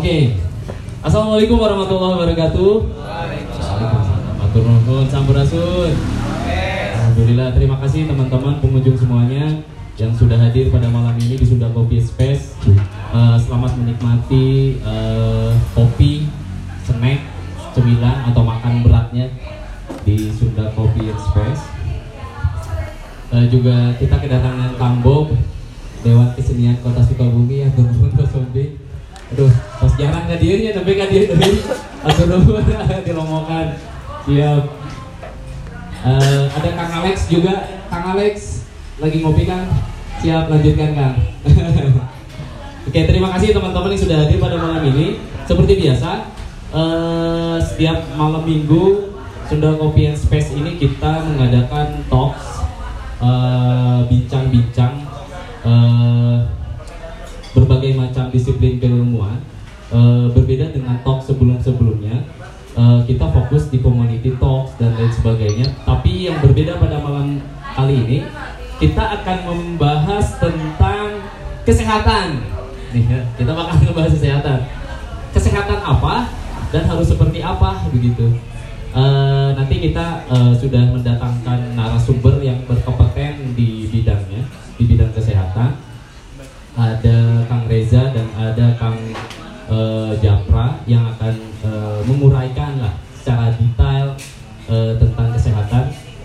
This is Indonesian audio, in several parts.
Oke. Assalamualaikum warahmatullahi wabarakatuh. Waalaikumsalam. Matur nuwun. Alhamdulillah terima kasih teman-teman pengunjung semuanya yang sudah hadir pada malam ini di Sunda Coffee Space. Eh, selamat menikmati eh, kopi, snack, cemilan atau makan beratnya di Sunda Coffee Space. Eh, juga kita kedatangan Kang Dewan Kesenian Kota Sukabumi ya teman-teman Sombi. Aduh, pas jarang hadirnya tapi hadir dari atau nuhun dilomokan. Siap. Eh, ada Kang Alex juga. Kang Alex lagi ngopi kan? Siap lanjutkan Kang. Oke, terima kasih teman-teman yang sudah hadir pada malam ini. Seperti biasa, eh, setiap malam minggu Sunda Coffee and Space ini kita mengadakan talks, eh, bincang-bincang eh, berbagai macam disiplin keilmuan. Eh, berbeda dengan talk sebelum-sebelumnya, eh, kita fokus di community talks dan lain sebagainya. Tapi yang berbeda pada malam kali ini, kita akan membahas tentang kesehatan. Nih, ya, kita bakal membahas kesehatan. Kesehatan apa dan harus seperti apa begitu. Eh, nanti kita eh, sudah mendatangkan narasumber yang berkompeten di bidangnya, di bidang kesehatan. Ada eh, Japra yang akan eh, menguraikan lah secara detail eh, tentang kesehatan.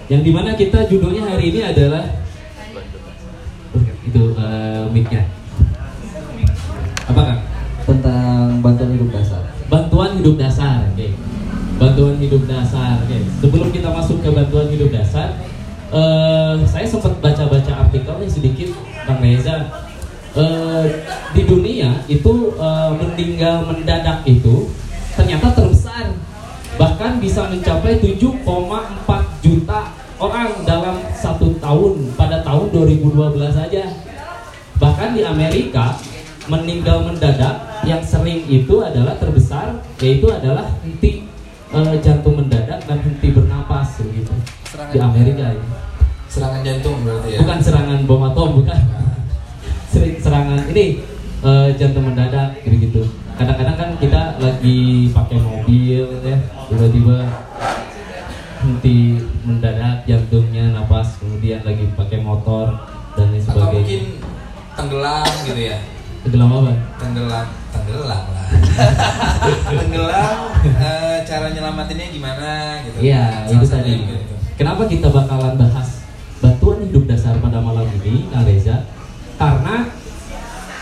Yang di mana kita judulnya hari ini adalah itu eh, mic-nya. Apa Kang? tentang bantuan hidup dasar. bantuan hidup dasar oke bantuan hidup dasar oke sebelum kita masuk ke bantuan hidup dasar eh, saya sempat baca-baca artikelnya sedikit bang Reza Eh, di dunia itu eh, meninggal mendadak itu ternyata terbesar. Bahkan bisa mencapai 7,4 juta orang dalam satu tahun pada tahun 2012 saja. Bahkan di Amerika meninggal mendadak yang sering itu adalah terbesar yaitu adalah henti eh, jantung mendadak dan henti bernapas begitu. Di Amerika ini. serangan jantung berarti ya? Bukan serangan bom atom bukan ini eh, jantung mendadak gitu gitu kadang-kadang kan kita lagi pakai mobil ya tiba-tiba henti mendadak jantungnya napas kemudian lagi pakai motor dan lain atau sebagainya mungkin tenggelam gitu ya tenggelam apa tenggelam tenggelam lah tenggelam eh, cara nyelamatinnya gimana gitu Iya, itu tadi. gitu. Kenapa kita bakalan bahas bantuan hidup dasar pada malam ini, Reza? Karena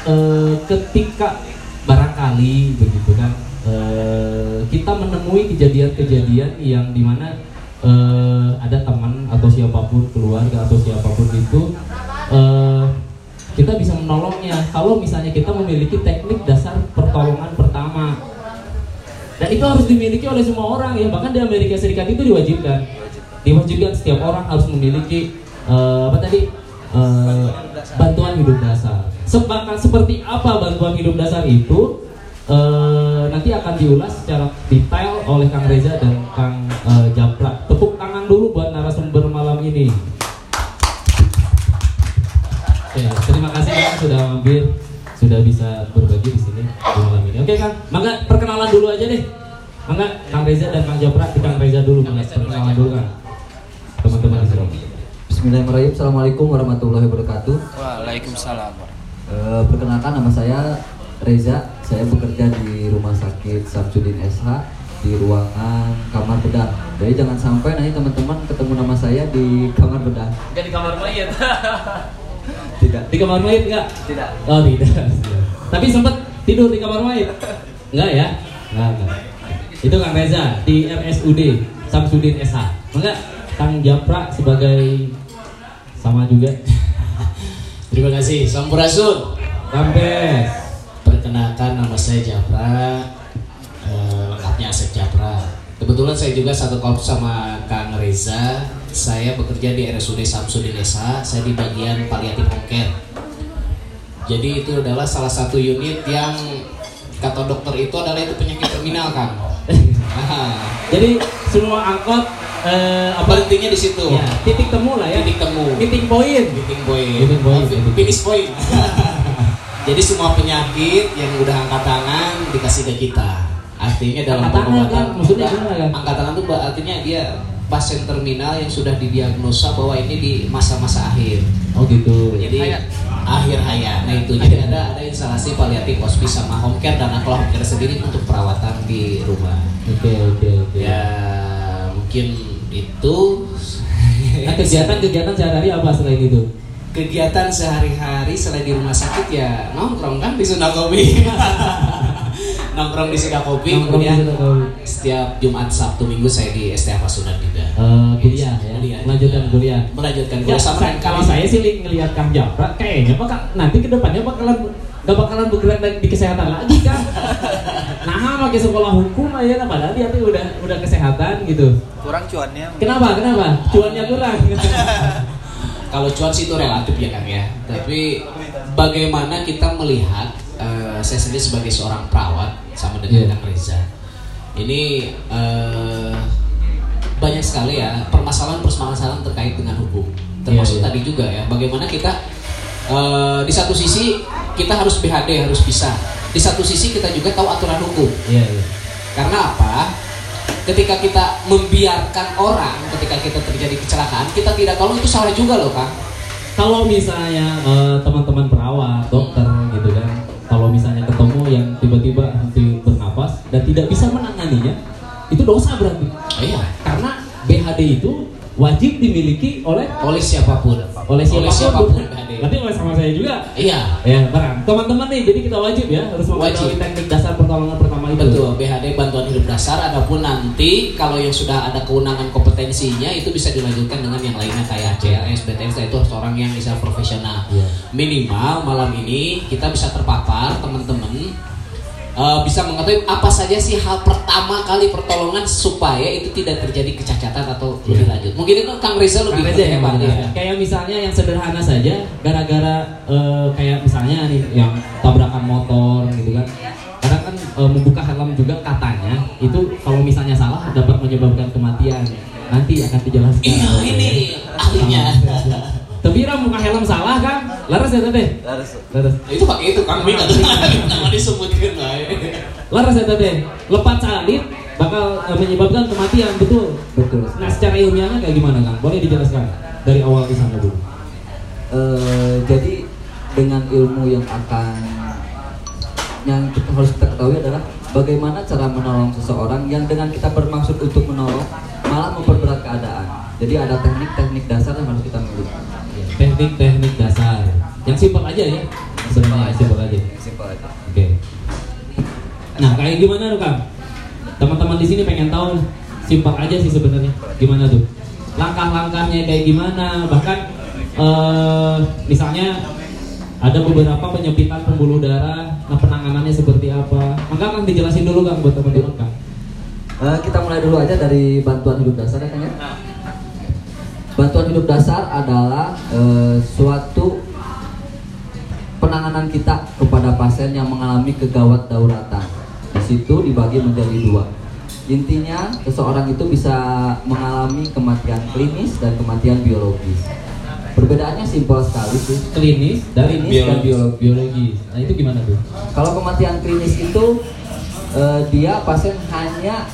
eh, ketika barangkali begitu kan, eh, kita menemui kejadian-kejadian yang di mana eh, ada teman atau siapa pun keluarga atau siapa pun itu eh, kita bisa menolongnya. Kalau misalnya kita memiliki teknik dasar pertolongan pertama, dan itu harus dimiliki oleh semua orang ya. Bahkan di Amerika Serikat itu diwajibkan. Diwajibkan setiap orang harus memiliki eh, apa tadi? Eh, bantuan hidup dasar Sebakan seperti apa bantuan hidup dasar itu eh, nanti akan diulas secara detail oleh Kang Reza dan Kang eh, Japra tepuk tangan dulu buat narasumber malam ini Oke, terima kasih Kang sudah mampir, sudah bisa berbagi di sini di malam ini. Oke Kang, mangga perkenalan dulu aja deh. Mangga Kang Reza dan Kang Japra, di Kang Reza dulu, mangga perkenalan dulu Kang. Teman-teman di sini. Bismillahirrahmanirrahim. Assalamualaikum warahmatullahi wabarakatuh. Waalaikumsalam. Eh, perkenalkan nama saya Reza. Saya bekerja di Rumah Sakit Samsudin SH di ruangan kamar bedah. Jadi jangan sampai nanti teman-teman ketemu nama saya di kamar bedah. Enggak di kamar mayat. Tidak. Di kamar mayat enggak? Tidak. Oh tidak. Tapi sempat tidur di kamar mayat? Enggak ya? Enggak, enggak. Itu Kang Reza di RSUD Samsudin SH. Mangga Kang Japra sebagai sama juga. Terima kasih. Sampurasun. Rampes. Perkenalkan nama saya Japra. Eh, lengkapnya Asep Japra. Kebetulan saya juga satu korps sama Kang Reza. Saya bekerja di RSUD Samsudin SH. Saya di bagian paliatif home care. Jadi itu adalah salah satu unit yang kata dokter itu adalah itu penyakit terminal kan. Nah, Jadi semua angkot eh, apa berhentinya di situ. ya, titik temu lah ya. Titik temu. Meeting point. Meeting point. Meeting point. Oh, Finish point. Jadi semua penyakit yang udah angkat tangan dikasih ke kita. Artinya dalam pengobatan kan? Maksudnya gimana, kan? Angkat tangan itu artinya dia pasien terminal yang sudah didiagnosa bahwa ini di masa-masa akhir. Oh gitu. Jadi akhir hayat. Nah itu jadi ada ada instalasi paliatif hospice sama home care dan kalau home care sendiri untuk perawatan di rumah. Oke oke oke. Ya mungkin itu. Nah kegiatan-kegiatan sehari-hari apa selain itu? kegiatan sehari-hari selain di rumah sakit ya nongkrong kan di Sunda Kopi nongkrong di Sunda Kopi Nongkrong kemudian Kopi. setiap Jumat Sabtu Minggu saya di STH Pasundan juga Eh, kuliah ya, Kuliah. melanjutkan kuliah. melanjutkan Ya, kuliah sama sa- dengan kalau saya sih li- ngelihat Kang Japra, kayaknya pak nanti ke depannya bakalan gak bakalan bergerak di, di kesehatan lagi kan? nah, pakai sekolah hukum aja, nah, padahal dia tuh udah udah kesehatan gitu. Kurang cuannya. Kenapa? Kenapa? Cuannya kurang. kalau cuan sih itu relatif ya Kang ya tapi bagaimana kita melihat eh, saya sendiri sebagai seorang perawat sama dengan Iya. Kang Reza ini eh, banyak sekali ya permasalahan-permasalahan terkait dengan hukum termasuk Iya, iya. tadi juga ya bagaimana kita eh, di satu sisi kita harus BHD harus bisa di satu sisi kita juga tahu aturan hukum Iya, iya. karena apa? Ketika kita membiarkan orang, ketika kita terjadi kecelakaan, kita tidak tahu itu salah juga loh, Kang. Kalau misalnya eh, teman-teman perawat, dokter gitu kan, kalau misalnya ketemu yang tiba-tiba henti bernapas dan tidak bisa menanganinya, itu dosa berarti. Iya. Karena BHD itu wajib dimiliki oleh Oleh siapa pun. oleh siapa pun, siapa pun bukan? BHD. Berarti oleh sama saya juga. Iya. Ya, barang. Teman-teman nih, jadi kita wajib ya harus mengetahui Wajib. teknik dasar pertolongan pertama itu. Betul, BHD bantuan hidup dasar adapun nanti kalau yang sudah ada kewenangan kompetensinya itu bisa dilanjutkan dengan yang lainnya kayak CRS, BTS itu harus orang yang bisa profesional. Iya. Minimal malam ini kita bisa terpapar teman-teman eh, bisa mengetahui apa saja sih hal pertama kali pertolongan supaya itu tidak terjadi kecacatan atau lebih Iya. lanjut. Mungkin itu Kang Reza lebih Kang Reza ya. menjelaskan. Kayak misalnya yang sederhana saja, gara-gara eh, kayak misalnya nih yang tabrakan motor gitu kan. Kadang kan eh, membuka helm juga katanya itu kalau misalnya salah dapat menyebabkan kematian. Nanti akan dijelaskan. Iya, ini ahlinya. Tapi Ram buka helm salah kan? Laras ya teh? Harus Laras. itu pakai itu Kang Minta nama disebutkan lah. Laras ya teh? Lepas salib bakal eh, menyebabkan kematian, betul. betul. Nah secara ilmiahnya kayak gimana Kang? Boleh dijelaskan dari awal di sana dulu. Eh, jadi dengan ilmu yang akan yang kita harus kita ketahui adalah bagaimana cara menolong seseorang yang dengan kita bermaksud untuk menolong malah memperberat keadaan. Jadi ada teknik-teknik dasar yang harus kita miliki. Teknik-teknik dasar. Yang simpel aja ya. Sebenarnya simpel aja. Simpel aja. Oke. Nah, kayak gimana tuh Kang? Teman-teman di sini pengen tahu simpel aja sih sebenarnya. Gimana tuh? Langkah-langkahnya kayak gimana? Bahkan eh misalnya ada beberapa penyempitan pembuluh darah, nah penanganannya seperti apa? Maka Kang dijelasin dulu Kang buat teman-teman Kang. Eh, kita mulai dulu aja dari bantuan hidup dasar ya Kang ya. Bantuan hidup dasar adalah eh, suatu penanganan kita kepada pasien yang mengalami kegawat dauratan. Di situ dibagi menjadi dua. Intinya seseorang itu bisa mengalami kematian klinis dan kematian biologis. Perbedaannya simpel sekali sih. Klinis dan Klinis dan biologis. biologis. Nah, itu gimana tuh? Kalau kematian klinis itu eh, dia pasien hanya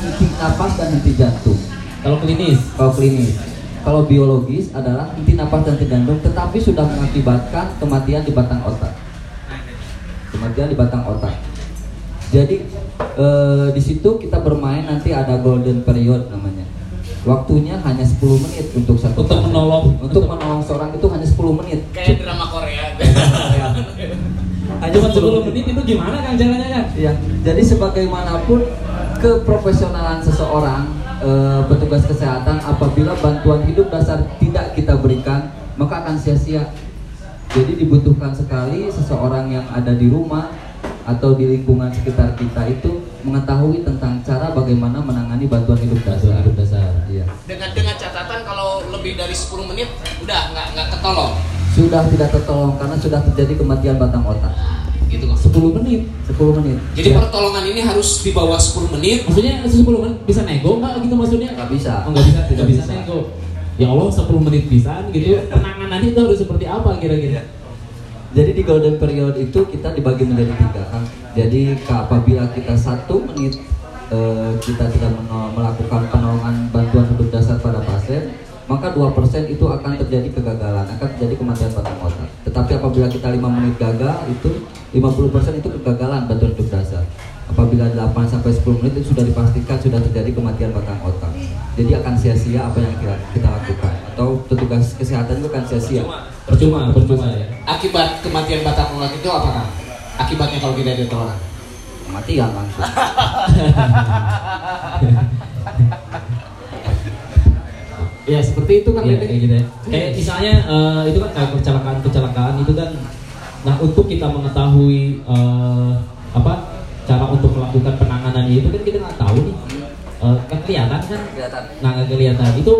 henti napas dan henti jantung. Kalau klinis, Kalau klinis, kalau biologis adalah henti napas dan henti jantung, tetapi sudah mengakibatkan kematian di batang otak. Kematian di batang otak. Jadi eh, di situ kita bermain nanti ada golden period namanya. Waktunya hanya 10 menit untuk satu Untuk pasien. menolong- untuk menolong seorang itu hanya 10 menit. Kayak drama Korea. Hanya cuma 10 10 menit itu gimana Kang caranya Kang? Iya, jadi sebagaimanapun keprofesionalan seseorang eh, petugas kesehatan apabila bantuan hidup dasar tidak kita berikan maka akan sia-sia. Jadi dibutuhkan sekali seseorang yang ada di rumah atau di lingkungan sekitar kita itu mengetahui tentang cara bagaimana menangani bantuan hidup dasar. hidup dasar. Iya. dengan dengan catatan kalau lebih dari 10 menit udah nggak nggak ketolong. Sudah tidak tertolong karena sudah terjadi kematian batang otak. Gitu kok. 10 menit. 10 menit. Jadi Ya, pertolongan ini harus di bawah 10 menit. Maksudnya 10 menit bisa nego nggak gitu maksudnya? nggak bisa. Oh, nggak bisa, tidak bisa, bisa. nego. Ya Allah 10 menit bisa gitu. Iya. Penanganannya itu harus seperti apa kira-kira? Jadi di golden period itu kita dibagi menjadi tiga. Jadi apabila kita satu menit eh, kita tidak melakukan penolongan bantuan hidup dasar pada pasien, maka 2% itu akan terjadi kegagalan, akan terjadi kematian apabila kita 5 menit gagal, itu 50% itu kegagalan bantuan hidup dasar. Apabila 8 sampai 10 menit itu sudah dipastikan sudah terjadi kematian batang otak. Jadi akan sia-sia apa yang kita, kita lakukan atau petugas kesehatan itu akan sia-sia. Percuma, percuma ya. Akibat kematian batang otak itu apa Kang? Akibatnya kalau kita ditolak. Kematian langsung. Ya seperti itu kan Iya, Dede. kayak gitu ya. Kayak misalnya eh, itu kan kayak kecelakaan kecelakaan itu kan. Nah untuk kita mengetahui eh, apa cara untuk melakukan penanganannya itu kan kita nggak tahu nih. Eh, kan kelihatan kan? Kelihatan. Nah nggak kelihatan itu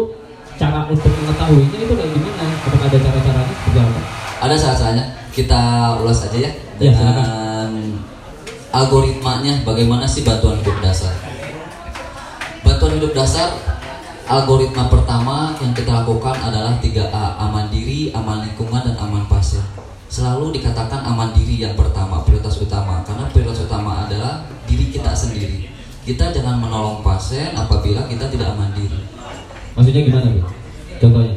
cara untuk mengetahuinya itu kayak gimana? Apakah ada cara-caranya seperti apa? Ada saat-saatnya kita ulas aja ya Ya, dengan algoritmanya bagaimana sih bantuan hidup dasar. Bantuan hidup dasar algoritma pertama yang kita lakukan adalah 3A aman diri, aman lingkungan dan aman pasien. Selalu dikatakan aman diri yang pertama, prioritas utama karena prioritas utama adalah diri kita sendiri. Kita jangan menolong pasien apabila kita tidak aman diri. Maksudnya gimana Bu? Contohnya?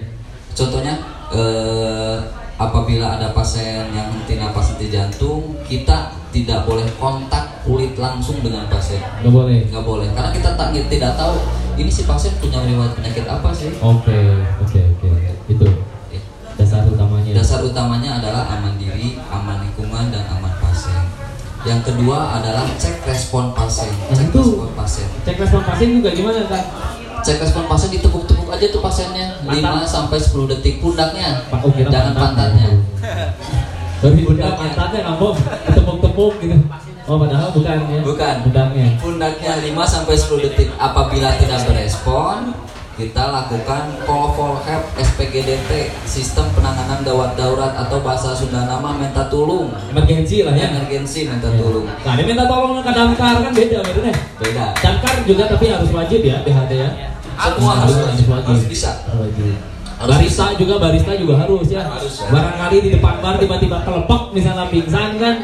Contohnya eh, apabila ada pasien yang henti napas henti jantung, kita tidak boleh kontak kulit langsung dengan pasien. Nggak boleh. Nggak boleh, karena kita tak, tidak tahu ini si pasien punya riwayat penyakit apa sih. Oke, oke, oke. Itu dasar utamanya. Dasar utamanya adalah aman diri, aman lingkungan, dan aman pasien. Yang kedua adalah cek respon pasien. Nah, Cek itu. respon pasien. Cek respon pasien juga gimana kan? Cek respon pasien ditepuk-tepuk aja tuh pasiennya 5 Pantat. sampai 10 detik pundaknya. Oh, Jangan pantatnya. Baru dibuka pantatnya ngambok, tepuk-tepuk gitu. Oh padahal bukan ya? Bukan. Budangnya. Pundaknya 5 sampai 10 detik. Apabila tidak berespon, kita lakukan call for help SPGDT, sistem penanganan gawat darurat atau bahasa Sunda nama minta tulung. Emergensi lah ya. Emergensi minta tulung. Nah ini minta tolong ke damkar kan beda bedanya. Beda. Damkar juga tapi harus wajib ya DHD ya. Semua harus harus wajib. harus bisa. Wajib. Harus barista juga barista juga harus ya. Harus, ya. Barangkali di depan bar tiba-tiba kelepek misalnya pingsan kan,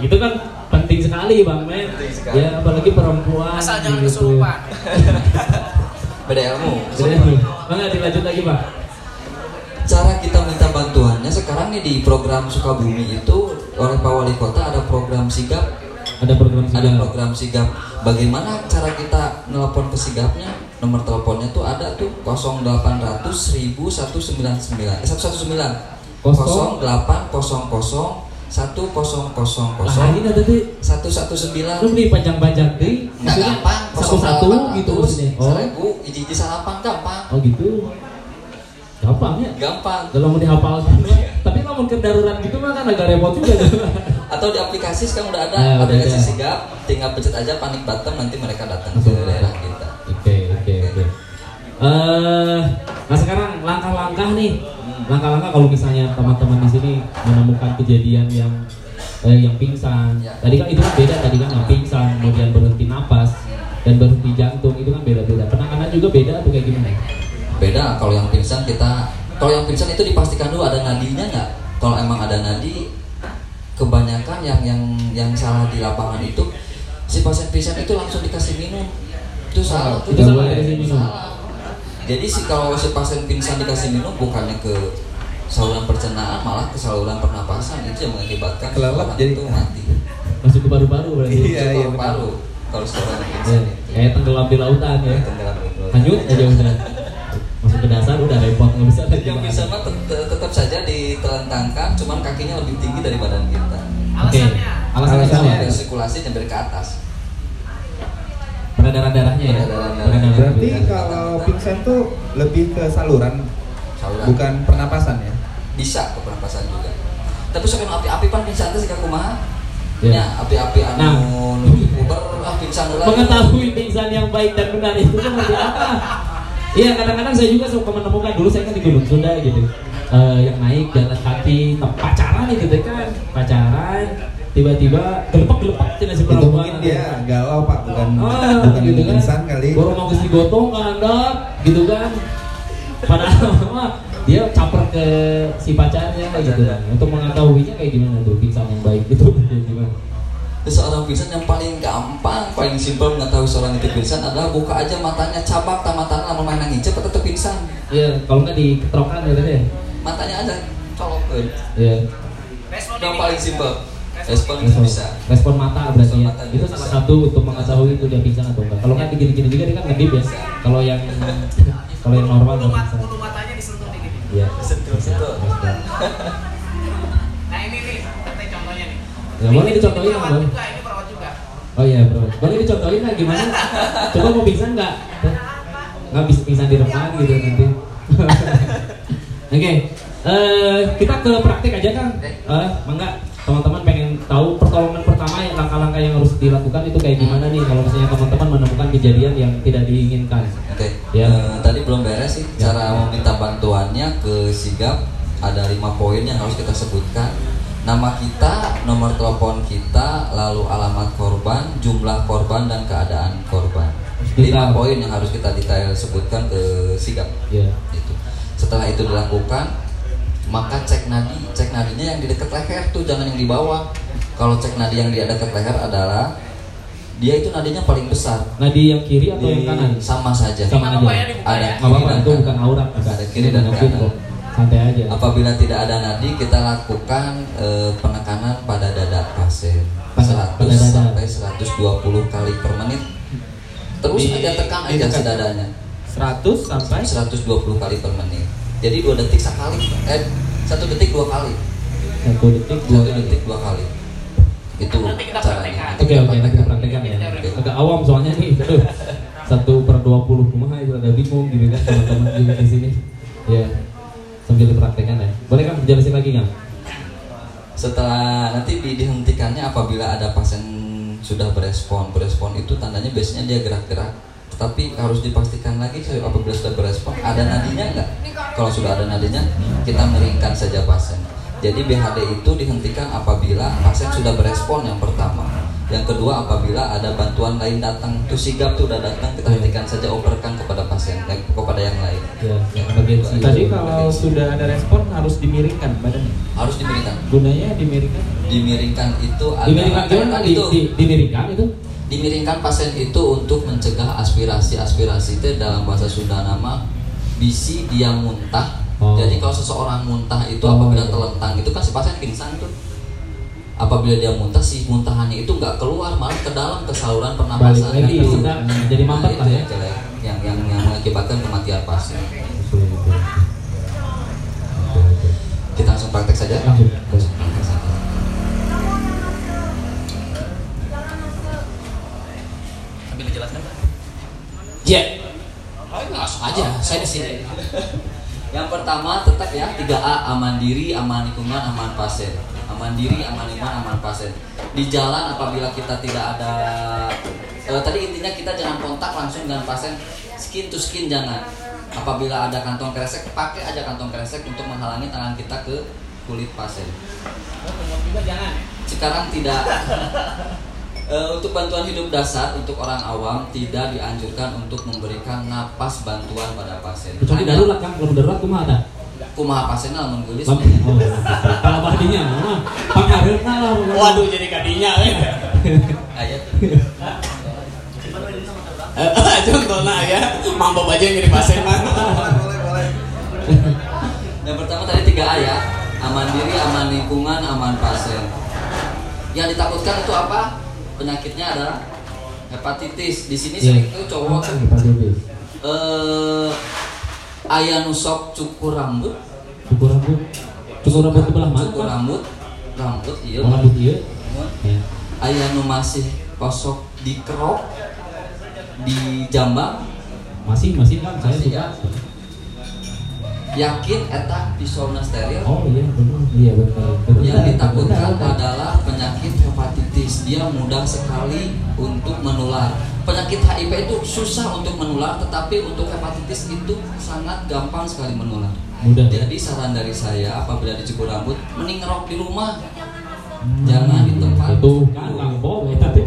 itu kan penting sekali bang men. Penting sekali. Ya apalagi perempuan. Asal jangan gitu. kesurupan. Beda ilmu. Jadi, Mana dilanjut lagi pak? Cara kita minta bantuannya sekarang nih di program Sukabumi itu oleh Pak Wali Kota ada program sigap Ada program ada sigap. program sigap bagaimana cara kita nelpon ke sigapnya nomor teleponnya tuh ada tuh 0800 1199 eh 119 Kosong. 0800 1000 Nah ini tadi 119 lu beli panjang-panjang deh. Nggak gampang Satu-satu gitu maksudnya. Oh, seribu iji salapan gampang oh gitu. Gampang ya. gampang Kalau mau dihafal Tapi kalau mau ke darurat gitu mah kan agak repot juga tuh. atau di aplikasi sekarang udah ada Nah, aplikasi ada. sigap tinggal pencet aja panik button nanti mereka datang ke daerah kita Oke, oke, oke. Eh, nah sekarang langkah-langkah nih, langkah-langkah kalau misalnya teman-teman di sini menemukan kejadian yang eh, yang pingsan. Ya. Tadi kan itu kan beda tadi kan yang pingsan, kemudian berhenti napas dan berhenti jantung itu kan beda-beda. Penanganan juga beda atau kayak gimana? beda kalau yang pingsan kita kalau yang pingsan itu dipastikan dulu ada nadinya nggak kalau emang ada nadi kebanyakan yang yang yang salah di lapangan itu si pasien pingsan itu langsung dikasih minum itu salah. Itu salah. Salah. Jadi si kalau si pasien pingsan dikasih minum bukannya ke saluran pencernaan malah ke saluran pernapasan itu yang mengakibatkan Kelelep jadi. itu mati Masuk ke paru-paru berarti. Iya, iya, paru kalau seorang Ya, pingsan itu kayak tenggelam di lautan ya. Tenggelam itu. Hanyut aja udah. Masuk ke dasar udah repot nggak bisa lagi. yang bisa mah tet- tetap saja ditelentangkan cuman kakinya lebih tinggi dari badan kita Oke. Alasannya Alasannya sama. Biar sirkulasi nyamber ke atas Peredaran darahnya ya. Peredaran Berarti darah. kalau pingsan tuh lebih ke saluran, saluran bukan pernapasan ya? bisa ke pernapasan juga tapi sekarang api-api pan pingsan itu sih kumaha Ya. ya api-api anu Nah. nuju puber ah pingsan heula. mengetahui pingsan yang baik dan benar itu seperti apa? Iya kadang-kadang saya juga suka menemukan dulu saya kan di Gunung Sunda gitu Eh, yang naik jalan kaki pacaran gitu kan pacaran tiba-tiba gelepek-gelepek cina si Itu perempuan mungkin dia galau pak, bukan Ah, bukan gitu kan. pingsan kali. Baru mau kasih gotong kan anda, gitu kan. Padahal mah dia caper ke si pacarnya kayak gitu kan untuk mengetahuinya kayak gimana tuh pingsan yang baik itu kayak gimana Seorang pingsan yang paling gampang, paling simpel mengetahui seorang itu pingsan adalah buka aja matanya, cabak tak matanya lama main ngicep atau tetap pingsan. Iya, kalau nggak diketrokan gitu ya. Matanya aja colokin. Iya. Yang paling simpel. Respon itu Respon, bisa. respon mata berarti Respon ya. mata itu salah satu untuk mengetahui itu dia pingsan atau enggak. Kalau nggak digini-gini juga dia kan ngedip ya. Kalau yang kalau yang normal Bulu, mat, bulu matanya disentuh nih gini. Iya. Sentuh, sentuh. Respon. Nah ini nih, katanya contohnya nih. Ya boleh Ini- dicontohin ini lah, perawat boleh. juga, ini perawat juga. Oh iya bro, boleh dicontohin lah gimana? Coba mau pingsan nggak? Nggak bisa pingsan di depan gitu nanti. Oke, eh, kita ke praktik aja kan. Eh, mangga teman-teman pengen tahu pertolongan pertama yang langkah-langkah yang harus dilakukan itu kayak gimana nih kalau misalnya teman-teman menemukan kejadian yang tidak diinginkan. Oke. Ya. Eh, tadi belum beres sih Ya. cara meminta bantuannya ke sigap ada lima poin yang harus kita sebutkan. Nama kita, nomor telepon kita, lalu alamat korban, jumlah korban dan keadaan korban. Lima poin yang harus kita detail sebutkan ke sigap. Ya. Itu. Setelah itu dilakukan, maka cek nadi, cek nadinya yang di dekat leher tuh jangan yang di bawah. Kalau cek nadi yang di dekat leher adalah dia itu nadinya paling besar. Nadi yang kiri atau yang kanan? Sama saja. Sama ya, aja. Ada ya. Apa-apa kiri itu dan bukan kanan. aurat. Ada kiri dan kanan. Santai aja. Apabila tidak ada nadi, kita lakukan eh, penekanan pada dada pasien. Pada- 100 pada dada. sampai 120 kali per menit. Terus Di- aja tekan di aja dekat. si dadanya. 100 sampai 120 kali per menit. Jadi dua detik sekali. Eh, satu detik dua kali. Satu detik dua Satu kali. detik dua kali. Itu Nanti kita praktekkan. Oke oke nanti kita praktekkan ya. Agak awam soalnya nih. Aduh. Satu per 20 kumaha itu ada bingung gitu kan teman-teman di sini. Ya. Sambil dipraktekkan ya. Boleh kan jelasin lagi kan? Setelah nanti di- dihentikannya apabila ada pasien sudah berespon. Berespon itu tandanya biasanya dia gerak-gerak. Tetapi harus dipastikan lagi apabila sudah berespon ada nadinya enggak? Kalau sudah ada nadinya, kita meringkan saja pasien. Jadi BHD itu dihentikan apabila pasien sudah berespon yang pertama. Yang kedua apabila ada bantuan lain datang, tuh sigap tuh udah datang, kita hentikan saja operkan kepada pasien, eh, kepada yang lain. Ya, yang. Tadi kalau sudah ada respon harus dimiringkan badannya. Harus dimiringkan. Gunanya dimiringkan. Dimiringkan itu adalah dimiringkan gimana kan di, itu di, dimiringkan itu? dimiringkan pasien itu untuk mencegah aspirasi-aspirasi itu dalam bahasa Sunda nama bisi dia muntah. Oh. Jadi kalau seseorang muntah itu Oh, apabila iya. terlentang itu kan si pasien pingsan tuh. Apabila dia muntah si muntahannya itu nggak keluar malah ke dalam ke saluran Balik pernapasan lagi itu. sudah jadi Nah, mampet itu lah ya. yang jelek, yang yang yang mengakibatkan kematian pasien. Kita langsung praktek saja. Langsung. Langsung praktek saja. Sambil dijelaskan Pak. Ya. Langsung aja, saya di sini. Yang pertama tetap ya 3A aman diri, aman lingkungan, aman pasien. Aman diri, aman lingkungan, aman pasien. Di jalan apabila kita tidak ada eh, tadi intinya kita jangan kontak langsung dengan pasien skin to skin jangan. Apabila ada kantong kresek, pakai aja kantong kresek untuk menghalangi tangan kita ke kulit pasien. Jangan. Sekarang tidak Eh, untuk bantuan hidup dasar untuk orang awam tidak dianjurkan untuk memberikan napas bantuan pada pasien. Kecuali darurat kan, kalau darurat kumaha ada? kumaha pasien lamun geulis Oh, kalau badinya, mah panghareupna lah. Waduh jadi kadinya. eh. aya Eh, Contohnya ya, mampu aja yang jadi pasien mah. yang pertama tadi 3A ya aman diri aman lingkungan aman pasien yang ditakutkan itu apa penyakitnya adalah hepatitis di sini Iya. sering tuh cowok tuh, eh ayah nusok cukur rambut Cukur rambut. Cukur rambut sebelah mana? cukur rambut rambut iya rambut iya. Ya. ayah nu masih kosok di kerok di jambang Masih, masih kan saya Masih, ya. yakin eta pisaunya steril Oh iya benar. Iya benar. Yang ditakutkan adalah penyakit hepatitis dia mudah sekali untuk menular penyakit HIV itu susah untuk menular tetapi untuk hepatitis itu sangat gampang sekali menular Mudah. jadi saran dari saya apabila dicukur rambut mending ngerok di rumah Hmm. jangan di tempat Itu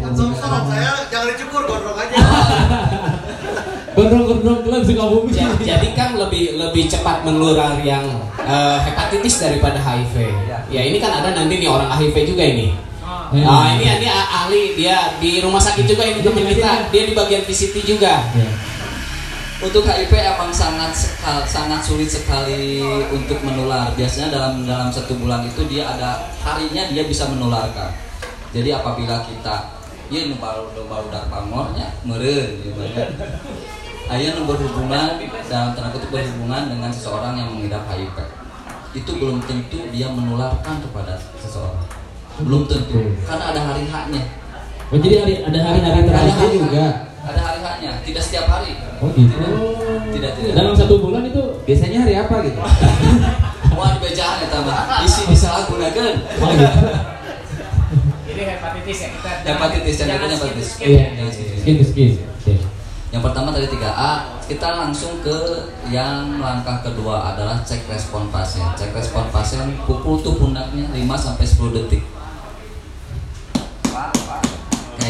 kan saran saya jangan dicukur gondrong aja. Gondrong-gondrong klub Sukabumi. Ja- jadi kan lebih lebih cepat menular yang eh, hepatitis daripada HIV. Ya ini kan ada nanti nih orang HIV juga ini. Ya. Ah ini ini ah- ahli dia di rumah sakit juga ini teman kita dia di bagian VCT juga. Ya. Untuk HIV emang sangat sekal, sangat sulit sekali untuk menular. Biasanya dalam dalam satu bulan itu dia ada harinya dia bisa menularkan. Jadi apabila kita ya baru baru dak pamornya meureun gitu kan. Aya nu berhubungan dalam tanda kutip berhubungan dengan seseorang yang mengidap HIV. Itu belum tentu dia menularkan kepada seseorang. Belum tentu karena ada hari haknya. Oh jadi hari, ada hari-hari Ada tertentu hari juga. Ada hari haknya, tidak setiap hari. Oh gitu. Tidak tidak. Dalam satu bulan itu Biasanya hari apa gitu? Wah dibejaan ya tambah. Isi disalahgunakan. oh gitu. Ini hepatitis ya kita. Hepatitis yang kedua hepatitis. Iya. Skin to skin. Oke. Yang pertama tadi 3A, kita langsung ke yang langkah kedua adalah cek respon pasien. Cek respon pasien pukul tuh pundaknya 5 sampai 10 detik.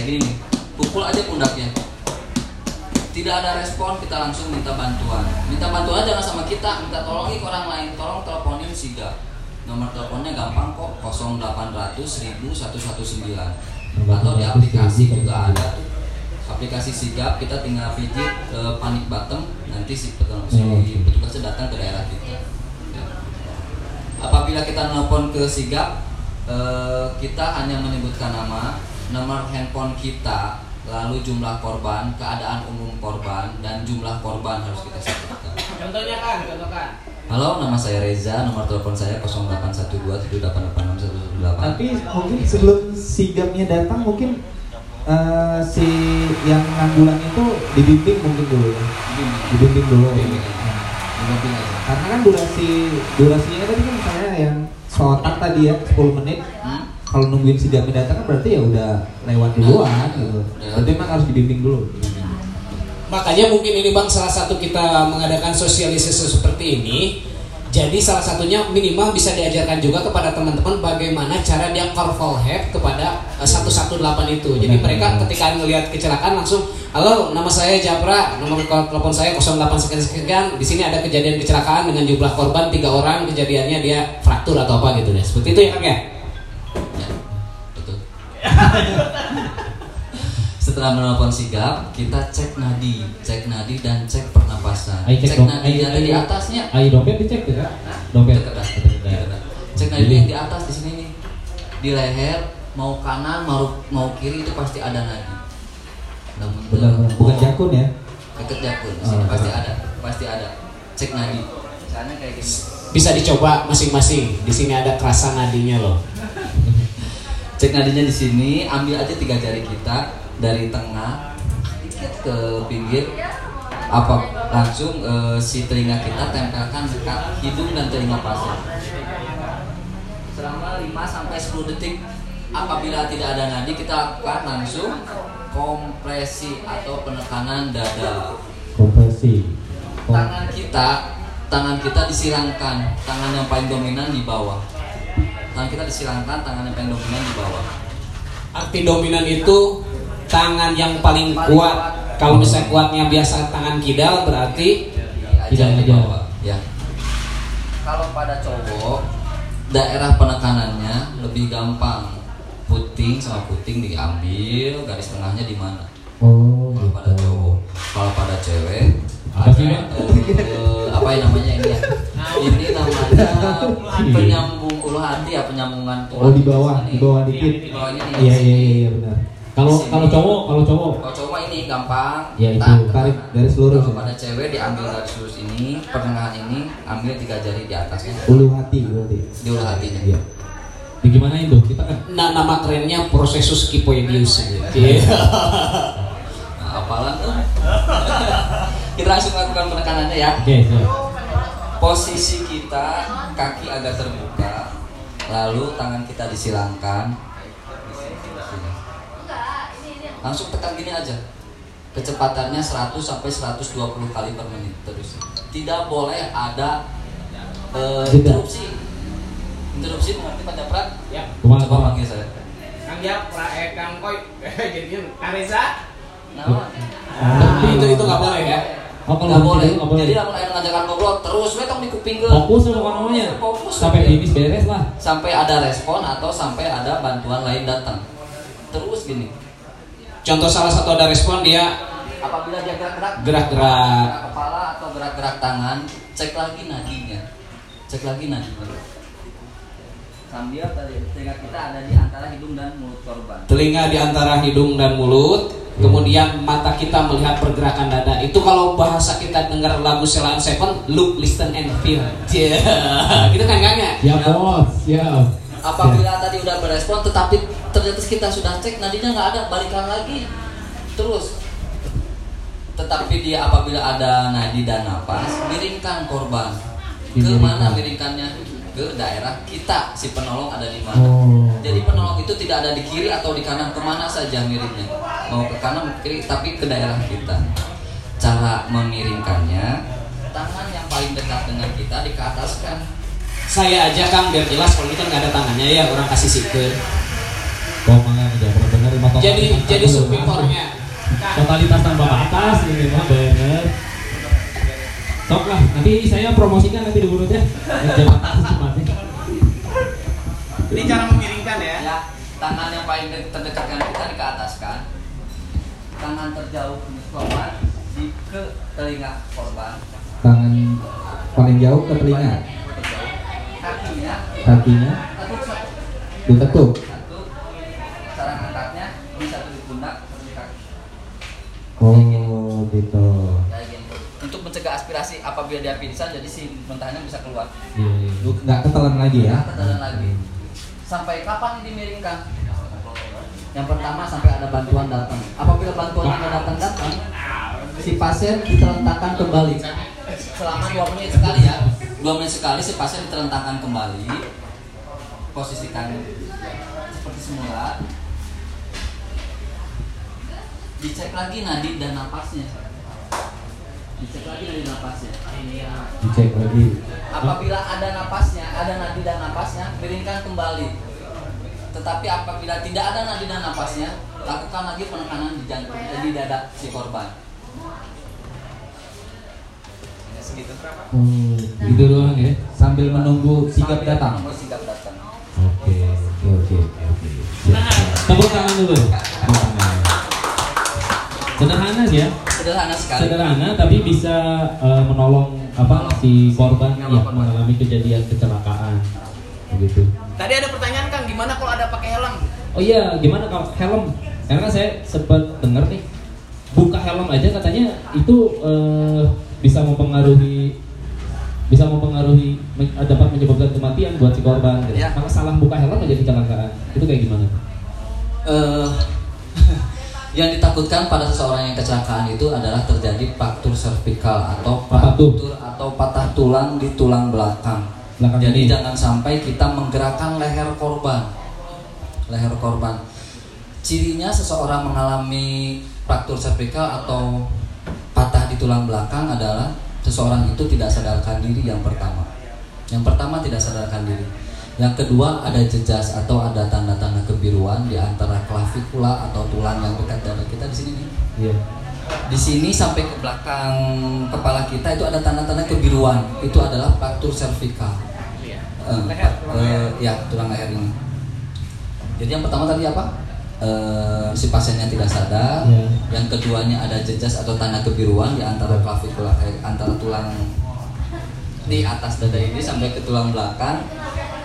Gini nih. Pukul aja pundaknya. Tidak ada respon, kita langsung minta bantuan. Minta bantuan jangan sama kita, minta tolongi ke orang lain. Tolong teleponin Siga. Nomor teleponnya gampang kok, 0800 1000 119. Atau di aplikasi juga ada tuh aplikasi sigap kita tinggal pijit ke panik button nanti si, si Oh, petugasnya datang ke daerah kita Ya. apabila kita nelpon ke sigap eh, kita hanya menyebutkan nama nomor handphone kita lalu jumlah korban keadaan umum korban dan jumlah korban harus kita sebutkan Contohnya kan, contohkan. halo nama saya Reza nomor telepon saya 081278861118 Tapi mungkin sebelum sigapnya datang mungkin eh, si yang nganggulan itu dibimbing mungkin dulu ya. Dibimbing dulu. Dibimbing. Dibimbing aja. Karena kan durasi durasinya tadi kan misalnya yang seotak tadi ya 10 menit. Hmm? Kalau nungguin sigapnya datang kan berarti ya udah lewat duluan gitu. Berarti emang harus dibimbing dulu. Makanya mungkin ini bang salah satu kita mengadakan sosialisasi seperti ini. Jadi salah satunya minimal bisa diajarkan juga kepada teman-teman bagaimana cara dia call for help kepada eh, 118 itu. Jadi Benar. mereka ketika melihat kecelakaan langsung, halo nama saya Japra, nomor telepon saya 08 sekian sekian. Di sini ada kejadian kecelakaan dengan jumlah korban tiga orang, kejadiannya dia fraktur atau apa gitu deh. Seperti itu ya kang ya. Ya. Setelah menelpon sigap, kita cek nadi, cek nadi dan cek pernapasan. Cek Cek dong. nadi ada di atasnya. Ayo dompet dicek tuh kak. Dompet. Cek nadi yang di atas di sini nih, di leher mau kanan mau mau kiri itu pasti ada nadi. Namun Benar, bukan jakun ya. Deket jakun, di sini Oh, pasti benar. ada, pasti ada. Cek nadi. Misalnya kayak gini. Bisa dicoba masing-masing. Di sini ada kerasa nadinya loh. Cek nadinya di sini, ambil aja tiga jari kita dari tengah dikit ke pinggir apa langsung eh, si telinga kita tempelkan dekat hidung dan telinga pasien. Selama 5 sampai 10 detik apabila tidak ada nadi kita lakukan langsung kompresi atau penekanan dada. Kompresi. Kom- Tangan kita tangan kita disilangkan, tangan yang paling dominan di bawah. Tangan kita disilangkan, tangan yang paling dominan di bawah. Arti dominan itu tangan yang paling Paling kuat. kuat. Kalau misalnya kuatnya biasa tangan kidal berarti Tidak di bawah. Ya. Kalau pada cowok daerah penekanannya lebih gampang. Puting sama puting diambil, garis tengahnya di mana? Oh Kalau pada gitu. cowok. Kalau pada cewek Apa sih, Bang? eh, apa yang namanya ini ya? Ini namanya penyambung ulu hati ya, penyambungan Oh di bawah, di bawah dikit. Di bawahnya nih. Iya iya iya iya, benar. Kalau kalau cowok, kalau cowok. Kalau cowok ini gampang. Ya, itu, tak, tarik garis lurus Kalau ya. pada cewek diambil garis lurus ini, pertengahan ini, ambil tiga jari di atasnya. Ulu hati berarti. Di ulu hatinya. Iya. Di gimana itu? Kita kan na- nama kerennya prosesus kipoidius. Iya. Nah, apalan tuh. Kita langsung lakukan penekanannya ya. Oke, siap. Posisi kita kaki agak terbuka, lalu tangan kita disilangkan. Langsung tekan gini aja. Kecepatannya 100 sampai 120 kali per menit terus. Tidak boleh ada eh, Jeda. interupsi. Interupsi mengerti Pak Japrat? Ya. Coba panggil saya. Kang Japra, eh Kang Koy, jadi Kareza. Nah, itu itu nggak boleh ya. Oh, kalau nggak gitu boleh. boleh. Jadi lamun air ngajakan ngobrol terus we tong di kuping ge. Fokus sama namanya. Fokus. Sampai finish beres lah. sampai ada respon atau sampai ada bantuan lain datang. Terus gini. Contoh salah satu ada respon dia Apabila dia gerak-gerak gerak-gerak gerak kepala atau gerak-gerak tangan, cek lagi nadinya. Cek lagi nadinya. Sambil tadi telinga kita ada di antara hidung dan mulut korban. telinga di antara hidung dan mulut, kemudian mata kita melihat pergerakan dada. Itu kalau bahasa kita dengar lagu Celine Seven, look, listen, and feel. Yeah. gitu kan Kang, ya? Ya bos, ya. Apabila tadi udah berespon tetapi ternyata kita sudah cek nadinya nggak ada, balikan lagi. Terus tetapi dia apabila ada nadi dan napas, miringkan korban. Ke mana miringkannya? Ke daerah kita, si penolong ada di mana. Oh. Jadi penolong itu tidak ada di kiri atau di kanan ke mana saja miringnya Mau ke kanan, ke kiri, tapi ke daerah kita Cara memiringkannya Tangan yang paling dekat dengan kita dikeataskan Saya aja Kang biar jelas kalau kan nggak ada tangannya ya orang kasih sikir. Kok malah udah pernah dengar lima tahun. Jadi jadi submipornya. Totalitas tanpa batas ini mah bener. Sok lah, nanti saya promosikan nanti di mulut ya. Secepatnya. Ini cara memiringkan ya. ya tangan yang paling de- terdekat dengan kita dikeataskan tangan terjauh korban di ke telinga korban Tangan paling jauh ke telinga, kakinya kakinya ditetuk. satu cara ngangkatnya di satu di pundak satu di kaki Oh gitu. Aspirasi apabila dia pingsan jadi si mentahnya bisa keluar. Lu nggak ketelan lagi ya? Ketelan lagi. Sampai kapan ini dimiringkan yang pertama sampai ada bantuan datang. Apabila bantuan ada datang datang si pasien diterentakan kembali. Selama dua menit sekali ya. Dua menit sekali si pasien diterentakan kembali. Posisikan seperti semula. Dicek lagi nadi dan napasnya dicek lagi dan napasnya Dicek lagi. Apabila ada napasnya, ada nadi dan napasnya, miringkan kembali. Tetapi apabila tidak ada nadi dan napasnya, lakukan lagi penekanan di jantung, eh, di dada si korban. Segitu. Oh, Gitu doang ya. sambil menunggu Sambil datang. menunggu sigap datang. Oke, oke, oke, oke. Tepuk tangan dulu. Sederhana ya. Sederhana sekali. Sederhana tapi bisa eh, menolong apa si korban Menolong yang korban. mengalami kejadian kecelakaan. Begitu. Tadi ada pertanyaan Kang, gimana kalau ada pakai helm? Oh iya, gimana kalau helm? Karena saya sempat dengar nih, buka helm aja katanya itu eh, bisa mempengaruhi bisa mempengaruhi dapat menyebabkan kematian buat si korban. Gitu. Ya. Kalau salah buka helm aja kecelakaan, itu kayak gimana? Eh, yang ditakutkan pada seseorang yang kecelakaan itu adalah terjadi fraktur servikal atau fraktur atau patah tulang di tulang belakang. Belakang Jadi ini. jangan sampai kita menggerakkan leher korban. Leher korban. Cirinya seseorang mengalami fraktur servikal atau patah di tulang belakang adalah seseorang itu tidak sadarkan diri yang pertama. Yang pertama tidak sadarkan diri. Yang kedua ada jejas atau ada tanda-tanda kebiruan di antara klavikula atau tulang yang dekat dada kita di sini nih. Iya. Di sini sampai ke belakang kepala kita itu ada tanda-tanda kebiruan. Itu adalah fraktur servikal. Eh, Leher, tulang eh, leher. ya tulang leher ini. Jadi yang pertama tadi apa? Eh, si pasiennya tidak sadar. Iya. Yang keduanya ada jejas atau tanda kebiruan di antara klavikula eh, antara tulang di atas dada ini sampai ke tulang belakang.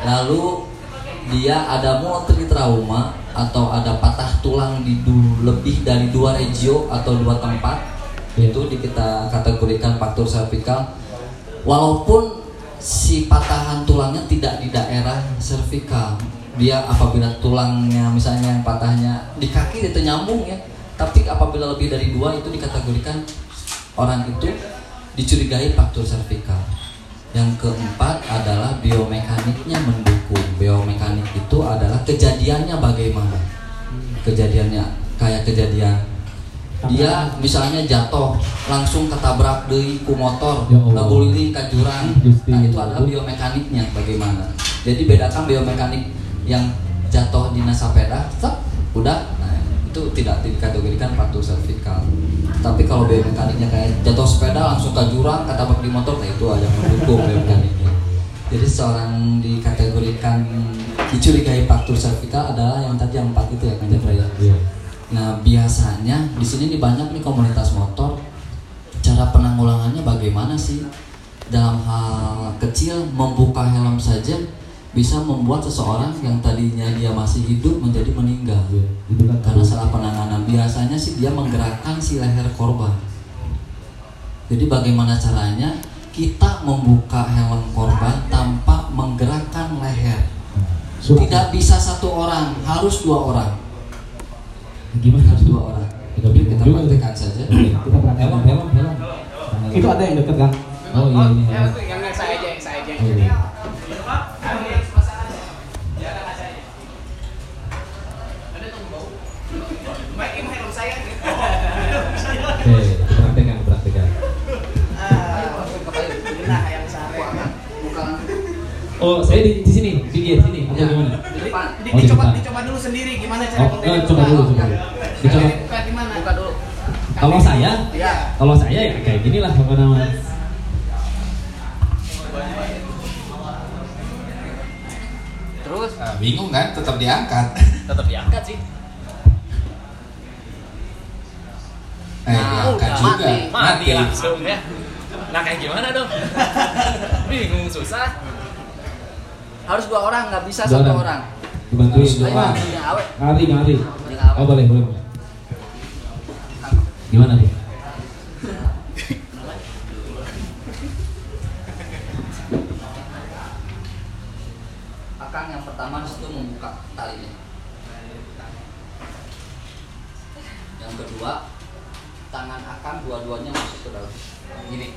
Lalu dia ada multi trauma atau ada patah tulang di lebih dari dua regio atau dua tempat. Itu di kita kategorikan faktor servikal walaupun si patahan tulangnya tidak di daerah servikal dia apabila tulangnya misalnya yang patahnya di kaki itu nyambung ya. Tapi apabila lebih dari dua itu dikategorikan orang itu dicurigai faktor servikal yang keempat adalah biomekaniknya mendukung. Biomekanik itu adalah kejadiannya bagaimana? Kejadiannya kayak kejadian. Dia misalnya jatuh langsung ketabrak deui ku motor Ya Allah. ngeguliling ke jurang nah itu adalah biomekaniknya bagaimana? Jadi bedakan biomekanik yang jatuh di sepeda udah itu tidak dikategorikan patuh servikal. Tapi kalau biomekaniknya kayak jatuh sepeda langsung ke jurang, ketabrak di motor, nah itu yang mendukung biomekaniknya. Jadi seorang dikategorikan dicurigai faktur servikal adalah yang tadi yang empat itu ya kan Jafra ya. Iya. Nah biasanya di sini nih banyak nih komunitas motor. Cara penanggulangannya bagaimana sih? Dalam hal kecil membuka helm saja bisa membuat seseorang yang tadinya dia masih hidup menjadi meninggal. Iya, Itu kan Karena salah penanganan biasanya sih dia menggerakkan si leher korban. Jadi bagaimana caranya kita membuka helm korban tanpa menggerakkan leher? Surat. Tidak bisa satu orang, harus dua orang. Gimana Harus dua orang. Bingung kita praktekkan saja. Oke, kita praktek helm, helm, helm. Itu ada yang deket kan? Oh iya ini Ya, helm. itu yang yang saya aja, yang saya aja. Oh, saya di, di sini, pinggir sini, atau Ya. gimana? Di depan. Di- Oh, di dicoba, depan. dicoba dulu sendiri gimana cara Oh, eh, coba dulu, coba dulu. Dicoba. Buka di mana? Buka dulu. Kalau saya, Iya. kalau saya ya kayak gini lah apa namanya. Terus Nah, bingung kan? Tetap diangkat. Tetap diangkat sih. Eh, Nah, diangkat udah juga. mati. Mati langsung ya. Nah, kayak gimana dong? Bingung susah. Harus dua orang, nggak bisa Dua satu orang. orang. Dibantuin Harus dua. awet. Ngari, ngari. Oh boleh, boleh. Gimana tuh? Akang yang pertama itu membuka talinya. Yang kedua, tangan akang dua-duanya masuk ke dalam. Gini,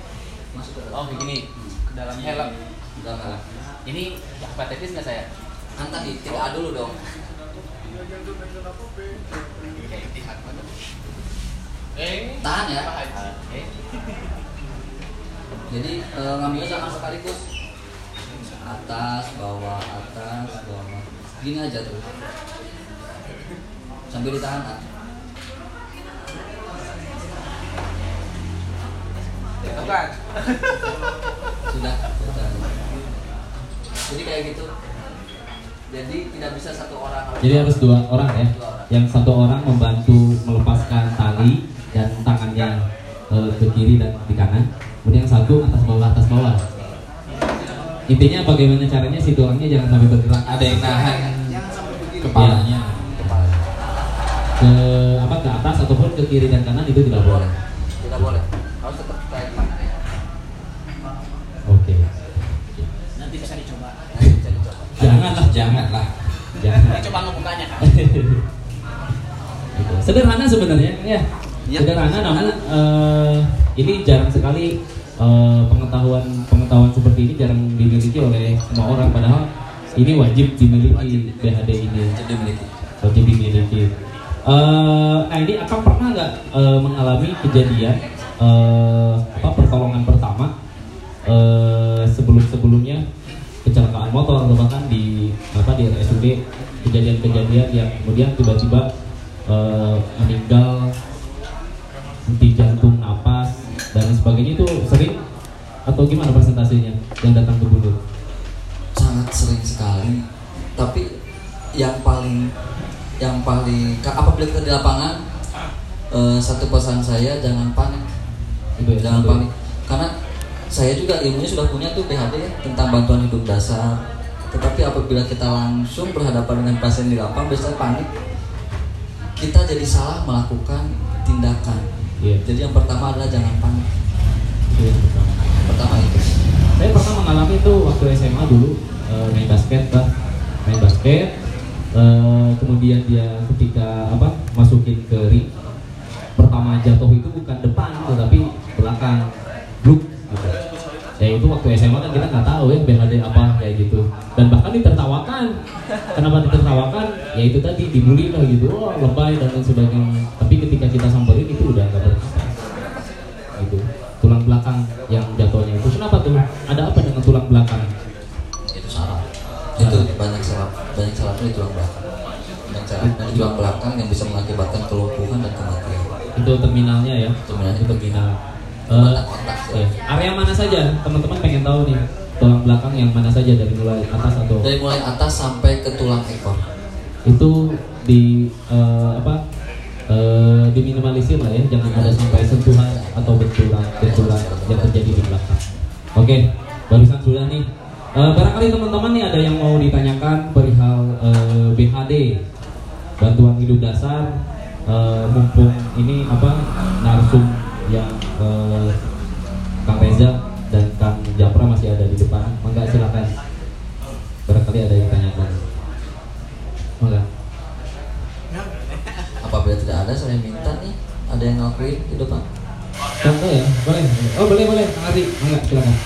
masuk ke dalam. Oh, begini. Hmm. Ke dalam helm. Dalam helm. Ini hepatitis nggak saya? Angkat di tidak A dulu dong. Eh, Tahan ya. Jadi eh, ngambilnya jangan sekaligus. Atas, bawah, atas, bawah. Gini aja tuh. Sambil ditahan. Bukan. Sudah. Jadi kayak gitu. Jadi tidak bisa satu orang. Jadi harus dua orang ya. Dua orang. Yang satu orang membantu melepaskan tali dan tangannya eh, ke kiri dan di kanan. Kemudian yang satu atas bawah atas bawah. Intinya bagaimana caranya si tulangnya jangan sampai bergerak Ada yang nahan kepalanya. Kepala. ke apa ke atas ataupun ke kiri dan kanan itu. Tidak boleh. Janganlah, Janganlah. jangan. Coba ngebukanya kan. Gitu. Sederhana sebenarnya ya. Iya, Sederhana namun eh, ini jarang sekali eh, pengetahuan pengetahuan seperti ini jarang dimiliki oleh semua orang padahal ini wajib dimiliki BHD ini Jadi dimiliki. wajib dimiliki. Eh, nah ini akan pernah nggak eh, mengalami kejadian eh, apa pertolongan pertama eh, sebelum sebelumnya kecelakaan motor atau bahkan di apa di RSUD kejadian-kejadian yang kemudian tiba-tiba eh, meninggal henti jantung napas dan sebagainya itu sering atau gimana persentasenya yang datang ke Bundur? sangat sering sekali tapi yang paling yang paling apabila kita di lapangan eh, satu pesan saya jangan panik Itu ya, jangan satu. panik karena saya juga ilmunya sudah punya tuh PHD ya, tentang bantuan hidup dasar tetapi apabila kita langsung berhadapan dengan pasien di lapangan biasanya panik kita jadi salah melakukan tindakan Iya. jadi yang pertama adalah jangan panik yang pertama. pertama itu Saya pernah mengalami itu waktu SMA dulu eh, main basket, bah. main basket. eh, kemudian dia ketika apa masukin ke ring, pertama jatuh itu bukan depan, tetapi belakang, bluk. Gitu. Ya itu waktu SMA kan kita nggak tahu ya BHD apa kayak gitu. Dan bahkan ditertawakan. Kenapa ditertawakan? Ya itu tadi dibully lah gitu, wah lebay dan lain sebagainya. Tapi ketika kita samperin itu udah nggak berkesan gitu tulang belakang yang jatuhnya itu kenapa tuh ada apa dengan tulang belakang itu salah itu banyak salah banyak salah itu di tulang belakang banyak salah tulang belakang yang bisa mengakibatkan kelumpuhan dan kematian. Itu terminalnya ya. Terminalnya Itu terminal. Eh, Otak-otak. ya. Area mana saja? Teman-teman pengen tahu nih. Tulang belakang yang mana saja dari mulai atas atau Dari mulai atas sampai ke tulang ekor. itu di eh, apa eh, diminimalisir lah ya jangan ada sampai sentuhan atau benturan benturan yang terjadi di belakang oke barusan sudah nih Eh, barangkali teman-teman nih ada yang mau ditanyakan perihal eh, BHD bantuan hidup dasar eh, mumpung ini apa narsum yang eh, Kang Reza dan Kang Japra masih ada di depan. Mangga silakan. Barangkali ada yang tanyakan mangga. Apabila tidak ada, saya minta nih ada yang ngelakuin di depan. Contoh ya, boleh. Oh boleh boleh, Kang Ardi, enggak silakan.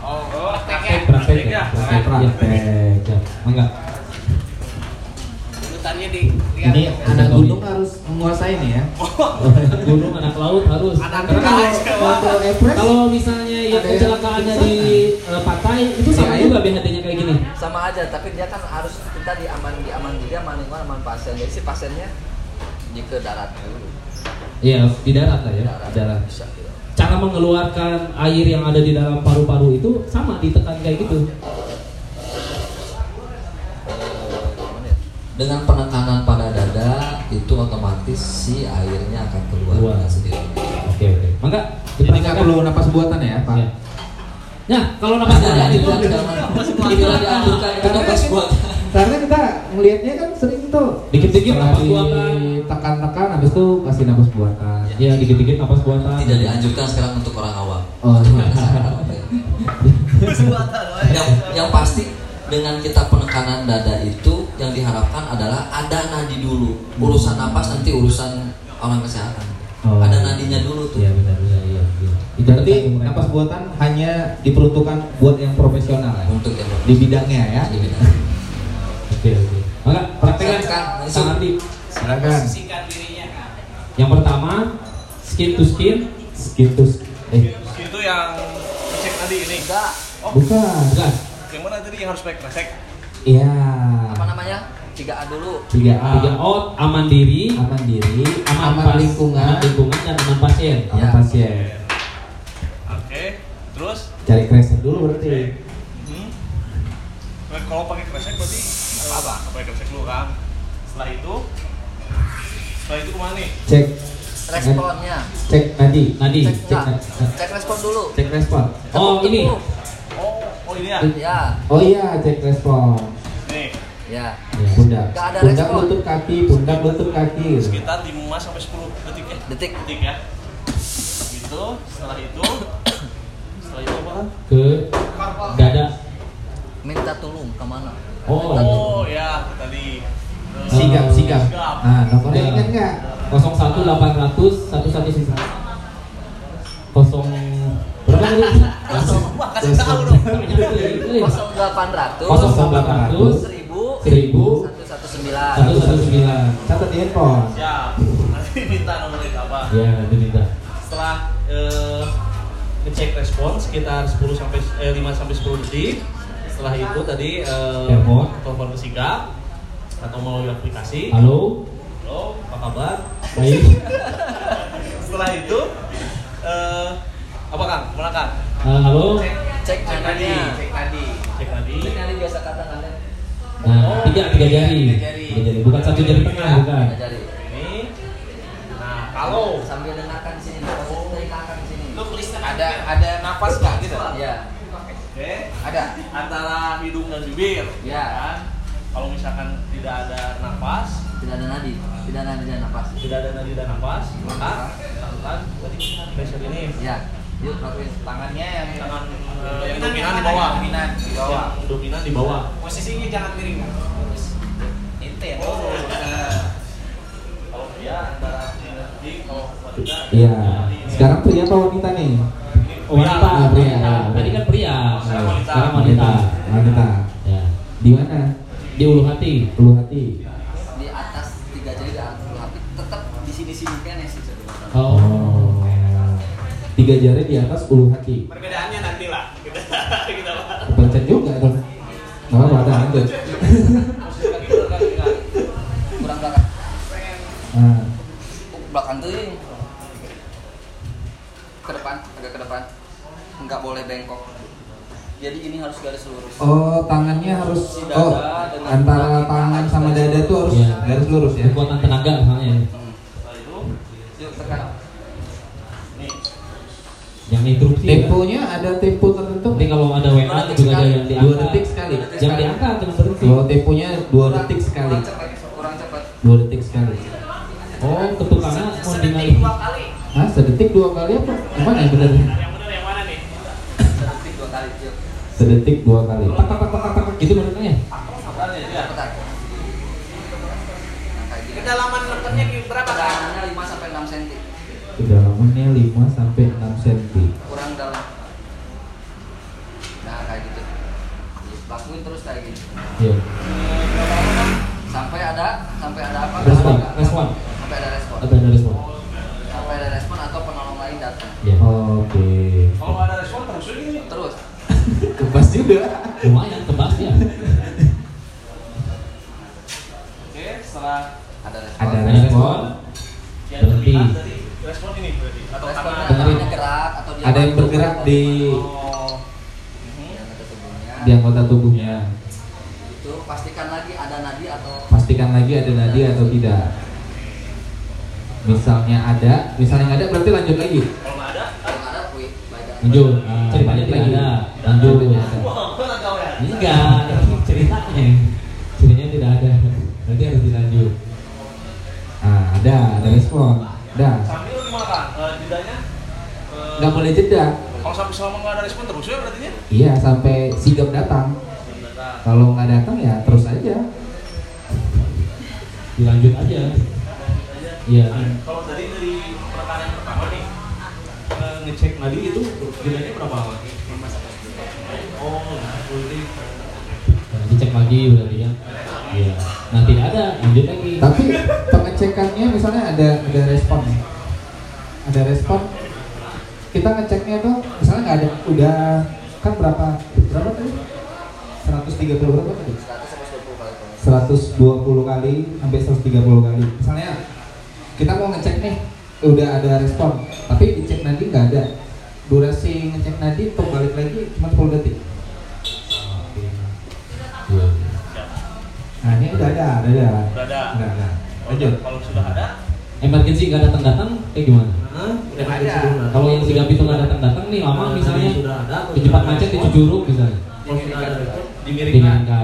Oh, Praktek, praktek. Ya, praktek, praktek, ya, enggak. Di Ini anak gunung harus menguasai nih ya. Gunung anak laut harus. Anak Karena kalau kalau misalnya yang Ada yang kecelakaannya di eh, pantai itu sama Iya, juga BHD-nya kayak gini. Sama aja, tapi dia kan harus kita di aman di aman dia aman lingkungan aman pasien. Jadi si pasiennya di ke darat dulu. Iya, di darat lah ya, di darat. Bisa, gitu. Cara mengeluarkan air yang ada di dalam paru-paru itu sama ditekan kayak gitu. Dengan penekanan pada dada itu otomatis si airnya akan keluar dengan sendiri. Oke oke. Maka Jadi nggak perlu napas buatan ya, Pak. Ya. Nah, kalau napas Ada buatan itu itu jangan tidak dianjurkan itu napas buat. Karena kita ngelihatnya kan sering tuh Dikit-dikit napas buatan. Ditekan-tekan habis itu kasih napas buatan. ya dikit-dikit napas buatan. Tidak dianjurkan sekarang untuk orang awam. Oh, yang yang pasti dengan kita penekanan dada itu yang diharapkan adalah ada nadi dulu urusan napas nanti urusan orang kesehatan Oh. ada nadinya dulu tuh Iya benar benar iya. iya. Itu Berarti napas buatan hanya diperuntukkan buat yang profesional ya? untuk yang di bidangnya ya. di bidang. Oke oke. Maka praktekkan Silakan, Kang Ardi. Silakan. Kan. Yang pertama skin to skin, skin to skin. Eh, Itu yang cek tadi ini. enggak Oh, Bukan. bukan. yang mana tadi yang harus pakai kresek? Iya. apa namanya tiga a dulu Tiga A. Tiga out aman diri, Aman diri, aman, aman, pas- lingkungan, aman lingkungan dan aman pasien. aman Ya. pasien. Oke. Terus, Cari kresek dulu berarti. hmm. Nah, kalau pakai kresek berarti apa? Apa? Pakai kresek dulu kan. Setelah itu, setelah itu ke mana nih? Cek responnya cek nadi. Nadi, cek cek, na- cek respon dulu Cek respon. Oh ini. Ini ya. ya Oh iya, cek respon. Nih, ya Ya. Nggak ada pundak respon. lutut kaki, pundak lutut kaki. sekitar 5 sampai 10 detik ya. detik Detik ya. Gitu, setelah itu setelah itu apa ke dada. minta tolong ke mana Oh. Oh, ya, tadi. Sigap, sigap. Sigap. Nah, nomornya Ya. ingat nggak? 01 800 11 kosong berapa tadi? Wah, kasih tahu dong. kosong delapan ratus Kosong delapan ratus seribu seribu satu satu sembilan satu satu sembilan. Catat di handphone. Siap. Nanti minta nomornya apa? Ya, diminta. Setelah eh, ngecek respon sekitar 10 sampai eh, 5 sampai 10 detik. Setelah itu tadi eh, Telepon. telepon ke atau melalui aplikasi. Halo, Halo, apa kabar? baik. Setelah itu eh apa Kang? Mana Kang? Eh, halo. cek nadanya cek tadi. Cek tadi. cek nadi biasa kata kalian Nah, tiga tiga jari. Tiga jari, bukan satu jari tengah, bukan. jari Ini. Nah, kalau sambil dengarkan di sini posisi dengarkan di sini ada ada napas nggak gitu? ya Oke. ada Antara hidung dan bibir. Ya. Kan? Kalau misalkan tidak ada napas, tidak ada nadi tidak ada nadi dan napas tidak ada nadi dan napas, maka lakukan tadi pressure ini. ya Tangannya yang tangan eh, yang dominan di bawah. Dominan di bawah. Yang dominan di bawah. Posisinya jangan miring. Ente. Oh. Kalau dia antara di kalau wanita Iya. Sekarang pria apa wanita nih? Oh, wanita, Ah, pria. wanita. Tadi kan pria. Sekarang wanita. Sekarang wanita. Wanita. Ya. Di mana? Di ulu hati. Ulu hati. tiga jari di atas bulu kaki. Perbedaannya nanti lah. Gitu kita kita Kepencet juga dong. Nama ada lanjut. Kurang belakang. Nah. Belakang tuh ke depan, agak ke depan. Enggak boleh bengkok. Jadi ini harus garis lurus. Oh, tangannya harus oh, antara tangan sama dada itu harus ya. garis lurus ya. Kekuatan tenaga misalnya. Yang instruksi. ya. Temponya ada tempo tertentu. Nanti kalau ada WA juga ada yang diangkat. Dua detik sekali. Yang diangkat yang berhenti. Oh, temponya dua detik sekali. Kurang cepat. Dua detik sekali. Oh, ketukannya mau tinggal. Sedetik dua kali. Hah, sedetik dua kali apa? Gimana yang benar? Yang benar yang mana nih? Sedetik dua kali. Sedetik dua kali. Tak tak tak tak tak gitu menurutnya. Iya. Cepetan. Nah, gini. Kedalaman leketnya berapa? Kedalamannya 5 sampai 6 cm. Kedalamannya 5 sampai 6 cm. Kurang dalam. Nah, kayak gitu. Lakuin terus kayak gini. Iya. Sampai ada sampai ada apa? Respon, respon. Sampai ada respon. Ada ada respon. Sampai ada respon atau penolong lain datang. Iya. Oke. Kalau nggak ada respon terus gini. Terus. Kebas juga. Lumayan tebas ya. Oke, setelah Ada respon. Ada Ada respon. respon. yang dari respon ini berarti atau karena gerak atau dia Ada yang bergerak di Oh. Di anggota tubuhnya. Itu pastikan lagi ada nadi atau Pastikan lagi ada nadi atau tidak. Misalnya ada, misalnya nggak ada berarti lanjut lagi. Kalau nggak ada, kalau nggak ada, wih. Lanjut. Ah, Ceritanya tidak lagi. ada. Lanjut. Ya. Enggak, ini ceritanya. Ceritanya tidak ada. Berarti harus dilanjut. Ah, ada, ada respon. Ada. Sambil gimana kan? Eh, jedanya? eh, Nggak boleh jeda. Kalau sampai selama nggak ada respon terus ya berarti nya? Iya, sampai sigap datang. Kalau nggak datang ya terus aja. Dilanjut aja. Iya. Kalau tadi dari perekanan yang pertama nih eh, ngecek nadi itu jedanya berapa lama? Oh, nah, berarti Nah, dicek lagi berarti ya. Iya. Nah, tidak ada, lanjut lagi. Tapi pengecekannya misalnya ada ada respon. Ada respon. Kita ngeceknya tuh misalnya nggak ada udah kan berapa berapa tadi? 130 berapa tadi? 100 sampai 20 kali. 120 kali sampai 130 kali. Misalnya kita mau ngecek nih, udah ada respon, tapi dicek nadi nggak ada. Durasi ngecek nadi untuk balik lagi cuma 10 detik. Nah ini udah ada, udah ada. udah ada. Udah ada. Lanjut. kalau sudah ada, Emergency nggak datang datang, kayak gimana? udah ada. Kalau yang sigap itu nggak datang datang nih, lama misalnya sudah ada, di cepat macet di Cicurug misalnya. Kalau sudah ada respon, dimiringkan. Ya.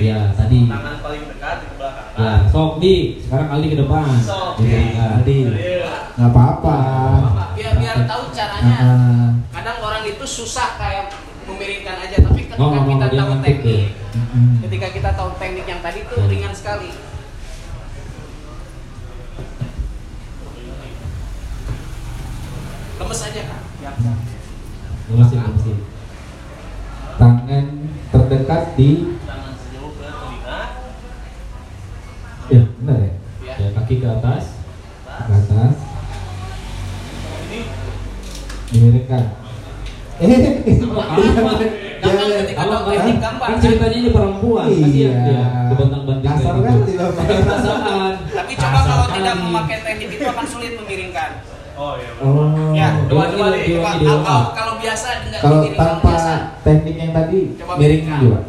Iya, tadi. Tangan paling dekat di belakang. Ya, sok di. Sekarang kali ke depan. Sok. Tadi Iya. nggak apa-apa. Biar biar tahu caranya. Kadang orang itu susah kayak memiringkan aja, tapi ketika Oh, kita tahu teknik, ketika kita tahu teknik yang tadi tuh Hmm. ringan sekali. Lemes aja kan? Ya. Lemesin, lemesin. Tangan terdekat di Tangan sejauh ke telinga. ya benar ya Ya. Ya, kaki ke atas. ke atas Ini dimiringkan. Eh, Gampang ketika Kalau tahu teknik gampang kan kan? ceritanya ini perempuan, kasihan Iya. banting Kasar kan gitu. tidak Perasaan. Tapi coba kalau tidak memakai teknik itu akan sulit memiringkan. Oh iya. Oh. Ya, Dua, Dia dua lagi- nih. dia Coba kalau, kalau biasa enggak Kalau tanpa biasa. teknik yang tadi Coba miring juga.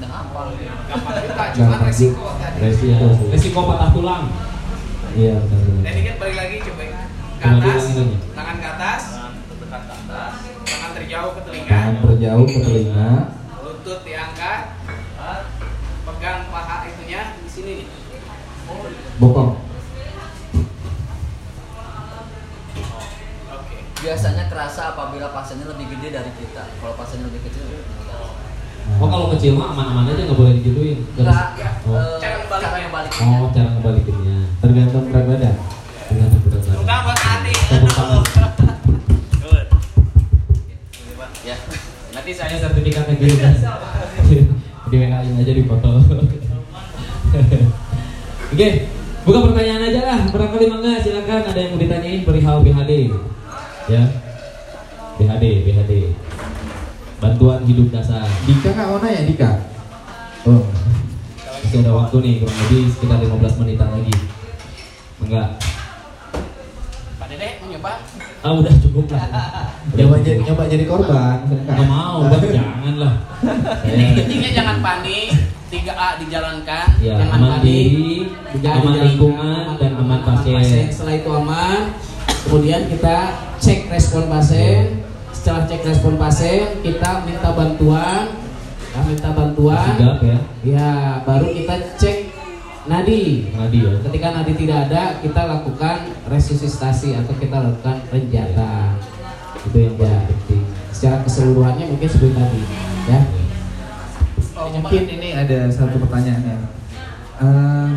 Gampang. Gampang juga, cuma resiko tadi. Resiko. Resiko patah tulang. Iya benar. Tekniknya balik lagi coba ke atas, tangan ke atas, Tangan ke atas. tangan terjauh ke telinga, Tangan berjauh ke telinga. lutut diangkat, pegang paha itunya di sini nih. Bokong. Oke. Biasanya kerasa apabila pasiennya lebih gede dari kita. Kalau pasiennya lebih kecil, enggak. Oh kalau kecil mah aman-aman aja nggak boleh digituin. Enggak, Oh. eh, Cara ngebaliknya. Oh cara ngebalikinnya. Tergantung berat badan. Tergantung berat badan. Bukan buat Adi. Tepuk tangan. Ya. Nanti Saya gitu kan. Di WA in aja di foto. Oke, buka pertanyaan aja lah. Barangkali mangga silakan ada yang mau ditanyain perihal BHD. Ya. BHD, BHD. Bantuan hidup dasar. Dika nggak mau nanya Dika? Oh. Masih ada waktu nih kurang lebih sekitar 15 menitan lagi. Enggak. Pak Dede mau nyoba? Ah udah cukup lah. Nyoba jadi nyoba jadi korban, Nggak mau, bang jangan lah. Ini intinya jangan panik, 3A dijalankan, ya jangan aman panik. diri, Jangan aman lingkungan dan aman pasien. Setelah itu aman, kemudian kita cek respon pasien. Setelah cek respon pasien, kita minta bantuan, kita minta bantuan. Sigap ya, Ya, baru kita cek nadi. nadi ya. Ketika nadi tidak ada, kita lakukan resusitasi atau kita lakukan penjata. Itu yang paling Ya. penting. Secara keseluruhannya mungkin seperti tadi, ya. Oh, mungkin ini ada satu pertanyaan ya. Eh,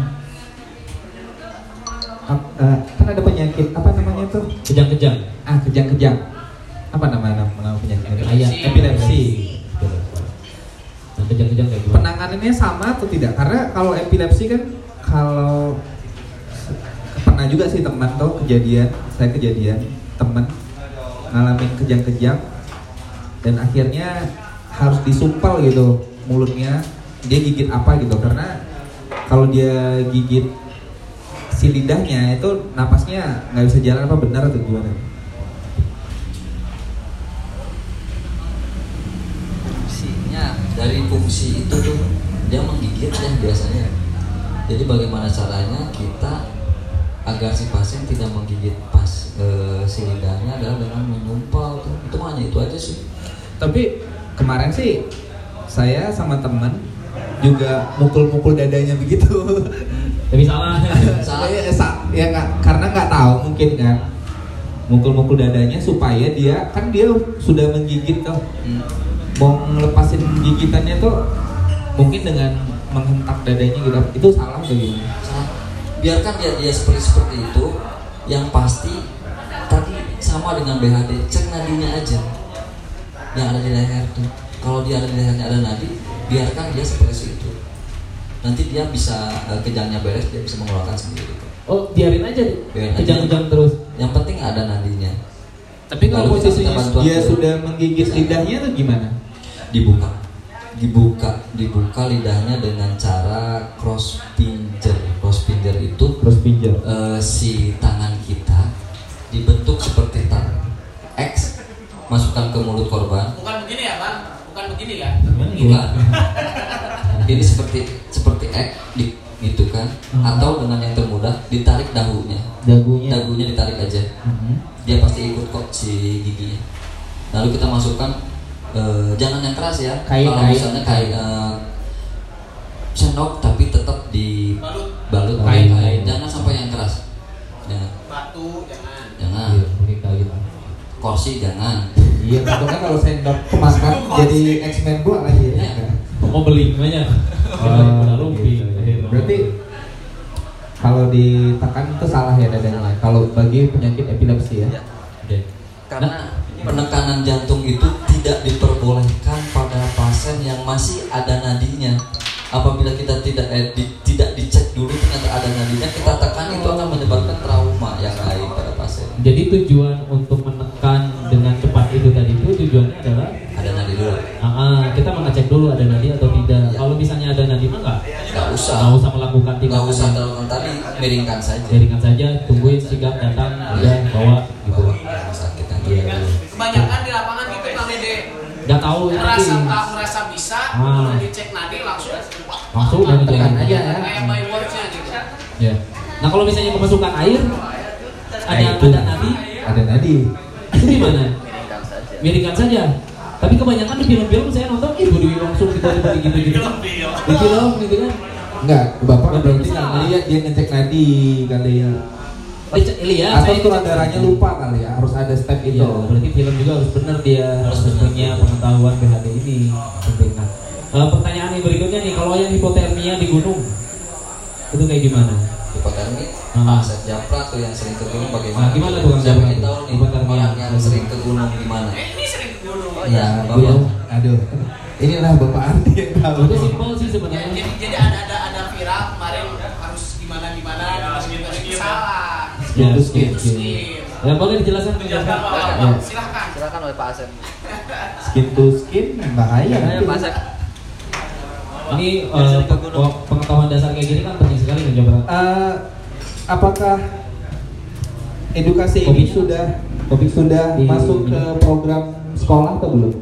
eh, kan ada penyakit apa namanya tuh? Kejang-kejang. Ah, kejang-kejang. Apa nama nama, nama penyakit? Epilepsi. Epilepsi. Nah, kejang-kejang kayak gimana? Penanganannya sama atau tidak? Karena kalau epilepsi kan kalau pernah juga sih teman tuh kejadian, saya kejadian teman ngalamin kejang-kejang dan akhirnya harus disumpal gitu mulutnya dia gigit apa gitu karena kalau dia gigit si lidahnya itu napasnya nggak bisa jalan apa benar atau gimana? fungsinya dari fungsi itu tuh dia menggigit ya biasanya. Jadi bagaimana caranya kita agar si pasien tidak menggigit pas eh, si lidahnya adalah dengan menyumpal tuh. Itu hanya itu aja sih. Tapi kemarin sih saya sama teman juga mukul-mukul dadanya begitu. Tapi salah. Salah. ya, sa- ya nggak karena nggak tahu mungkin kan mukul-mukul dadanya supaya dia kan dia sudah menggigit tuh Hmm. mau ngelepasin gigitannya tuh mungkin dengan menghentak dadanya gitu itu salah tuh? Salah. biarkan dia dia seperti seperti itu yang pasti tadi sama dengan BHD cek nadinya aja yang ada di leher tuh kalau dia ada di lehernya ada nadi biarkan dia seperti itu nanti dia bisa eh, kejangnya beres dia bisa mengeluarkan sendiri kok. Oh, biarin aja Biarin aja. kejang-kejang terus. yang penting ada nadinya Tapi kalau posisinya dia ke- sudah menggigit lidahnya tuh gimana? dibuka dibuka dibuka lidahnya dengan cara cross pinger cross pinger itu Cross pinjer. eh, si tangan kita dibentuk seperti tang X masukkan ke mulut korban Bukan begini ya, Bang? Bukan begini ya? Bukan ini seperti seperti X di, gitu kan. Atau dengan yang termudah ditarik dagunya Dagunya. dagunya ditarik aja. Mhm. dia pasti ikut kok si giginya. Lalu kita masukkan eh, jangan yang keras ya. Kain, kalau kain. misalnya kayak eh, sendok tapi tetap di Balut. balut Kain, kain kursi jangan Iya, takutnya kalau sendok kemakan jadi X-Men gua lagi ya. Iya. Mau beli banyak. Oh, lumping. gitu. Berarti kalau ditekan itu salah ya dadanya. Kalau bagi penyakit epilepsi ya. Oke. karena penekanan jantung itu tidak diperbolehkan pada pasien yang masih ada nadinya apabila kita tidak eh, di- tidak dicek dulu ternyata ada nadinya kita tekan itu akan menyebabkan trauma yang lain pada pasien Jadi tujuan untuk menekan dengan cepat itu tadi itu tujuannya adalah ada nadi dulu ah, ah, kita mengecek dulu ada nadi atau tidak. Iya. Kalau misalnya ada nadi mah enggak, nggak usah nggak usah melakukan tindakan usah yang terlalu tadi miringkan saja jaringan saja, tungguin sigap datang, udah bawa gitu. Rumah sakit Iya. terdekat. Kebanyakan di lapangan gitu Kang Dede. Nggak tahu nanti Merasa tak merasa bisa, Ah. kemudian dicek nadi langsung langsung udah Tekan dijalankan. aja ya. kayak by words-nya gitu. Ya. Nah kalau misalnya kemasukan air, ada Nah, itu. ada nadi, Ada nadi. itu gimana? Miringkan saja. Tapi kebanyakan di film-film saya nonton ibu Dewi langsung tiba-tiba gitu gitu. Di film gitu kan. Enggak, Bapak Berarti berarti nggak ngeliat dia ngecek nadi kali ya. Iya, Atau sutradaranya lupa kali ya, harus ada step itu. Iya, berarti film juga harus benar dia harus punya pengetahuan BHD ini penting. Nah, eh, pertanyaan yang berikutnya nih, kalau yang hipotermia di gunung itu kayak gimana? hipotermi Ah. Asep Japra tuh yang sering ke gunung bagaimana gimana tuh, Kang Japra? ingin tahu nih orang yang- yang sering ke gunung gimana Eh, ini sering ke gunung. Oh iya, Nah, Bapak. aduh. Inilah Bapak Arti yang tahu. Itu simpel sih Ya, sebenarnya. jadi jadi ada ada ada viral kemarin harus gimana gimana skip, skip. salah. Ya, Skip, skip, skip. Skip. Ya boleh dijelaskan Pak, Ya. Pak. Silahkan. Silakan oleh Pak Asep. Skin to skin bahaya. Nanti. Pak Asep. Ini pe- pengetahuan dasar kayak gini kan penting sekali mencoba. Eh, apakah edukasi ini sudah Topik sudah Di- masuk ke program sekolah atau belum?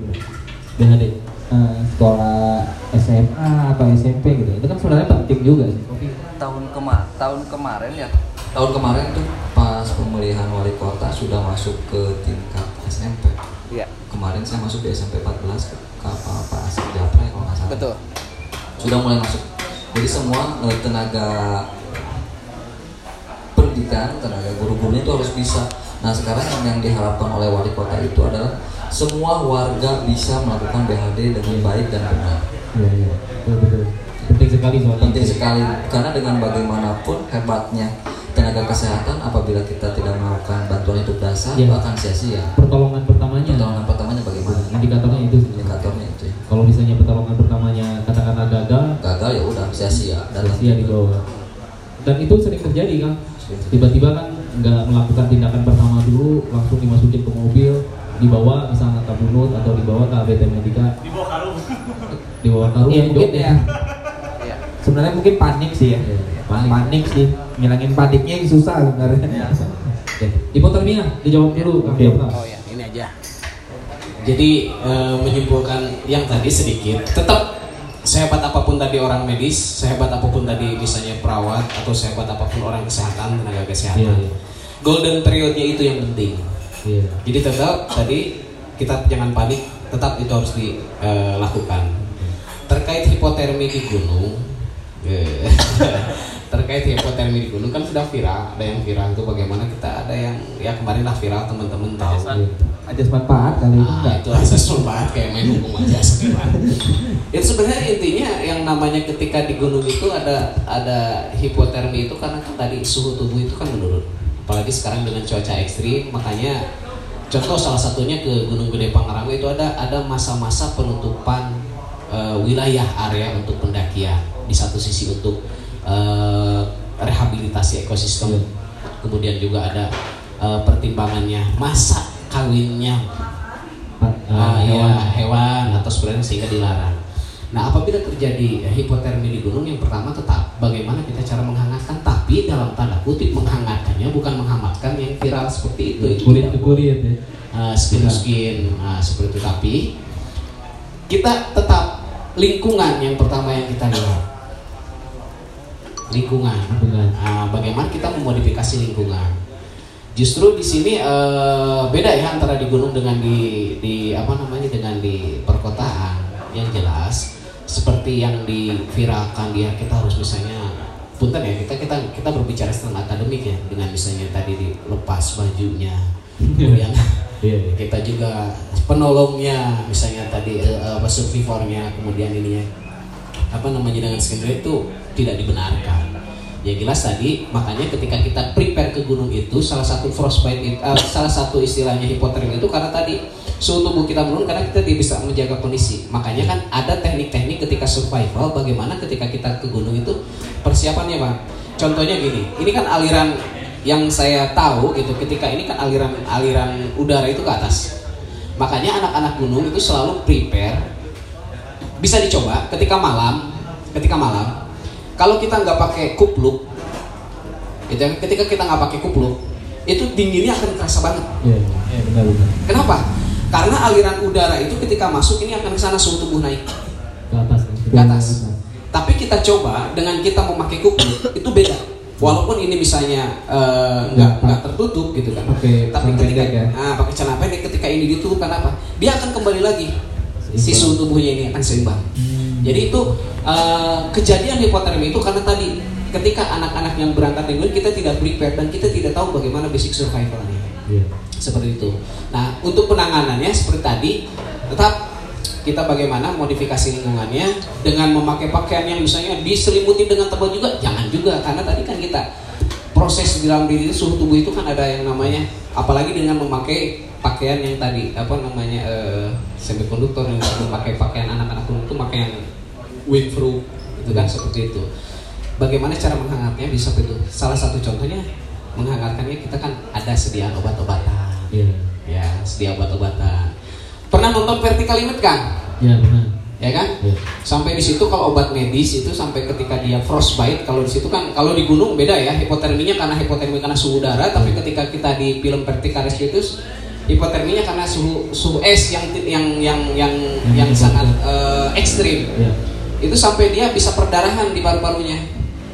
BHD. Eh, sekolah SMA atau SMP gitu. Itu kan sebenarnya penting juga sih. tahun kema tahun kemarin ya tahun kemarin tuh pas pemilihan wali kota sudah masuk ke tingkat SMP Iya, kemarin saya masuk di SMP 14 ke ke apa Pak Asep Japra kalau nggak salah betul. sudah mulai masuk jadi semua eh, tenaga pendidikan tenaga guru-gurunya itu harus bisa nah sekarang yang, yang diharapkan oleh wali kota itu adalah semua warga bisa melakukan BHD dengan baik dan benar Iya, iya. Betul, betul. Penting sekali soalnya. penting sekali karena dengan bagaimanapun hebatnya tenaga kesehatan apabila kita tidak melakukan bantuan hidup dasar itu akan sia-sia Pertolongan pertamanya. pertolongan pertamanya bagaimana Indikatornya itu. indikatornya itu ya. Kalau misalnya pertolongan pertamanya katakanlah gagal, gagal ya udah sia-sia dan sia di bawah. Dan itu sering terjadi kan. Tiba-tiba kan nggak melakukan tindakan pertama dulu, langsung dimasukin ke mobil, dibawa misalnya ke bunut atau dibawa ke ABT Medika, Di bawah karung. dibawa karung. Iya mungkin ya. Iya. Sebenarnya mungkin panik sih ya. Iya, Panik. panik. sih. Ngilangin paniknya yang susah sebenarnya. Oke. Hipotermia dijawab dulu. Kang Oke. Oh ya, ini aja. Jadi eh, menyimpulkan yang tadi sedikit, tetap sehebat apa pun tadi orang medis, sehebat apa pun tadi misalnya perawat atau sehebat apa pun orang kesehatan, tenaga kesehatan, Iya, iya. golden periodnya itu yang penting. Iya. Jadi tetap tadi kita jangan panik, tetap itu harus dilakukan. Terkait hipotermi di gunung, eh, terkait hipotermi di gunung kan sudah viral, ada yang viral itu bagaimana kita ada yang ya kemarin lah viral teman-teman tahu. Ajas manfaat kali ini Ah, enggak. itu asas manfaat kayak main hukum aja sebenarnya. itu sebenarnya intinya yang namanya ketika di gunung itu ada ada hipotermi itu karena kan tadi suhu tubuh itu kan menurun. Apalagi sekarang dengan cuaca ekstrim, makanya contoh salah satunya ke Gunung Gede Pangrango itu ada ada masa-masa penutupan eh, wilayah area untuk pendakian. Di satu sisi untuk eh, rehabilitasi ekosistem, kemudian juga ada eh, pertimbangannya masa kawinnya Ah, eh, iya, hewan atau sebenarnya sehingga dilarang. Nah, apabila terjadi hipotermi di gunung, yang pertama tetap bagaimana kita cara menghangatkan, tapi dalam tanda kutip menghangatkannya bukan menghangatkan yang viral seperti itu. Itu kulit tidak kulit ya. uh, skin to skin uh, seperti itu tapi kita tetap lingkungan yang pertama yang kita lihat lingkungan Lingkungan. Uh, bagaimana kita memodifikasi lingkungan justru di sini uh, beda ya antara di gunung dengan di di apa namanya dengan di perkotaan yang jelas seperti yang diviralkan dia kita harus misalnya punten ya kita kita kita berbicara tentang akademik ya dengan misalnya tadi dilepas bajunya kemudian Iya. iya. kita juga penolongnya misalnya tadi apa survivornya kemudian ininya apa namanya dengan skenario itu tidak dibenarkan ya jelas tadi makanya ketika kita prepare ke gunung itu salah satu frostbite itu, eh, salah satu istilahnya hipotermia itu karena tadi suhu tubuh kita menurun karena kita tidak bisa menjaga kondisi. Makanya kan ada teknik-teknik ketika survival bagaimana ketika kita ke gunung itu persiapannya bang contohnya gini ini kan aliran yang saya tahu gitu ketika ini kan aliran aliran udara itu ke atas. Makanya anak-anak gunung itu selalu prepare. Bisa dicoba ketika malam ketika malam. Kalau kita nggak pakai kupluk gitu ya, ketika kita nggak pakai kupluk itu dinginnya akan terasa banget. Iya, iya, benar benar. kenapa karena aliran udara itu ketika masuk ini akan ke sana suhu tubuh naik. Ke atas. ke atas. Tapi kita coba dengan kita memakai kupluk itu beda. Walaupun ini misalnya eh, nggak nggak tertutup gitu kan. Pakai tapi ketika ya? ah, pakai celana pendek ketika ini ditutup kenapa dia akan kembali lagi. Si suhu tubuhnya ini akan seimbang. Jadi itu eh, kejadian hipotermia itu karena tadi ketika anak-anak yang berangkat gunung kita tidak prepare dan kita tidak tahu bagaimana basic survivalnya. Iya. Seperti itu. Nah, untuk penanganannya seperti tadi, tetap kita bagaimana modifikasi lingkungannya dengan memakai pakaian yang misalnya diselimuti dengan tebal juga, jangan juga karena tadi kan kita proses di dalam diri suhu tubuh itu kan ada yang namanya apalagi dengan memakai pakaian yang tadi apa namanya eh, semikonduktor yang memakai pakaian anak-anak gunung itu pakai yang windproof itu kan seperti itu. Bagaimana cara menghangatnya bisa begitu. Salah satu contohnya menghangatkannya kita kan ada sediaan obat-obatan Iya. ya sedia obat-obatan pernah nonton vertical limit kan Iya, benar. ya kan Iya. sampai di situ kalau obat medis itu sampai ketika dia frostbite kalau di situ kan kalau di gunung beda ya hipoterminya karena hipotermi karena suhu udara tapi ketika kita di film vertical itu hipoterminya karena suhu suhu es yang yang yang yang yang Hmm. sangat eh, ekstrim Iya. itu sampai dia bisa perdarahan di paru-parunya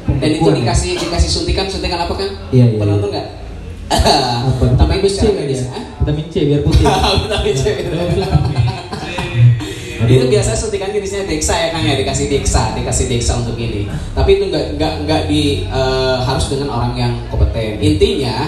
dan itu ya? dikasih dikasih suntikan suntikan apa kan Iya, iya, pernah iya. nonton nggak? Tapi C kan medis ya? Hah? Vitamin C biar putih. Vitamin C. itu biasa suntikan jenisnya Dexa ya Kang ya dikasih Dexa dikasih Dexa untuk ini tapi itu nggak nggak nggak di eh, harus dengan orang yang kompeten intinya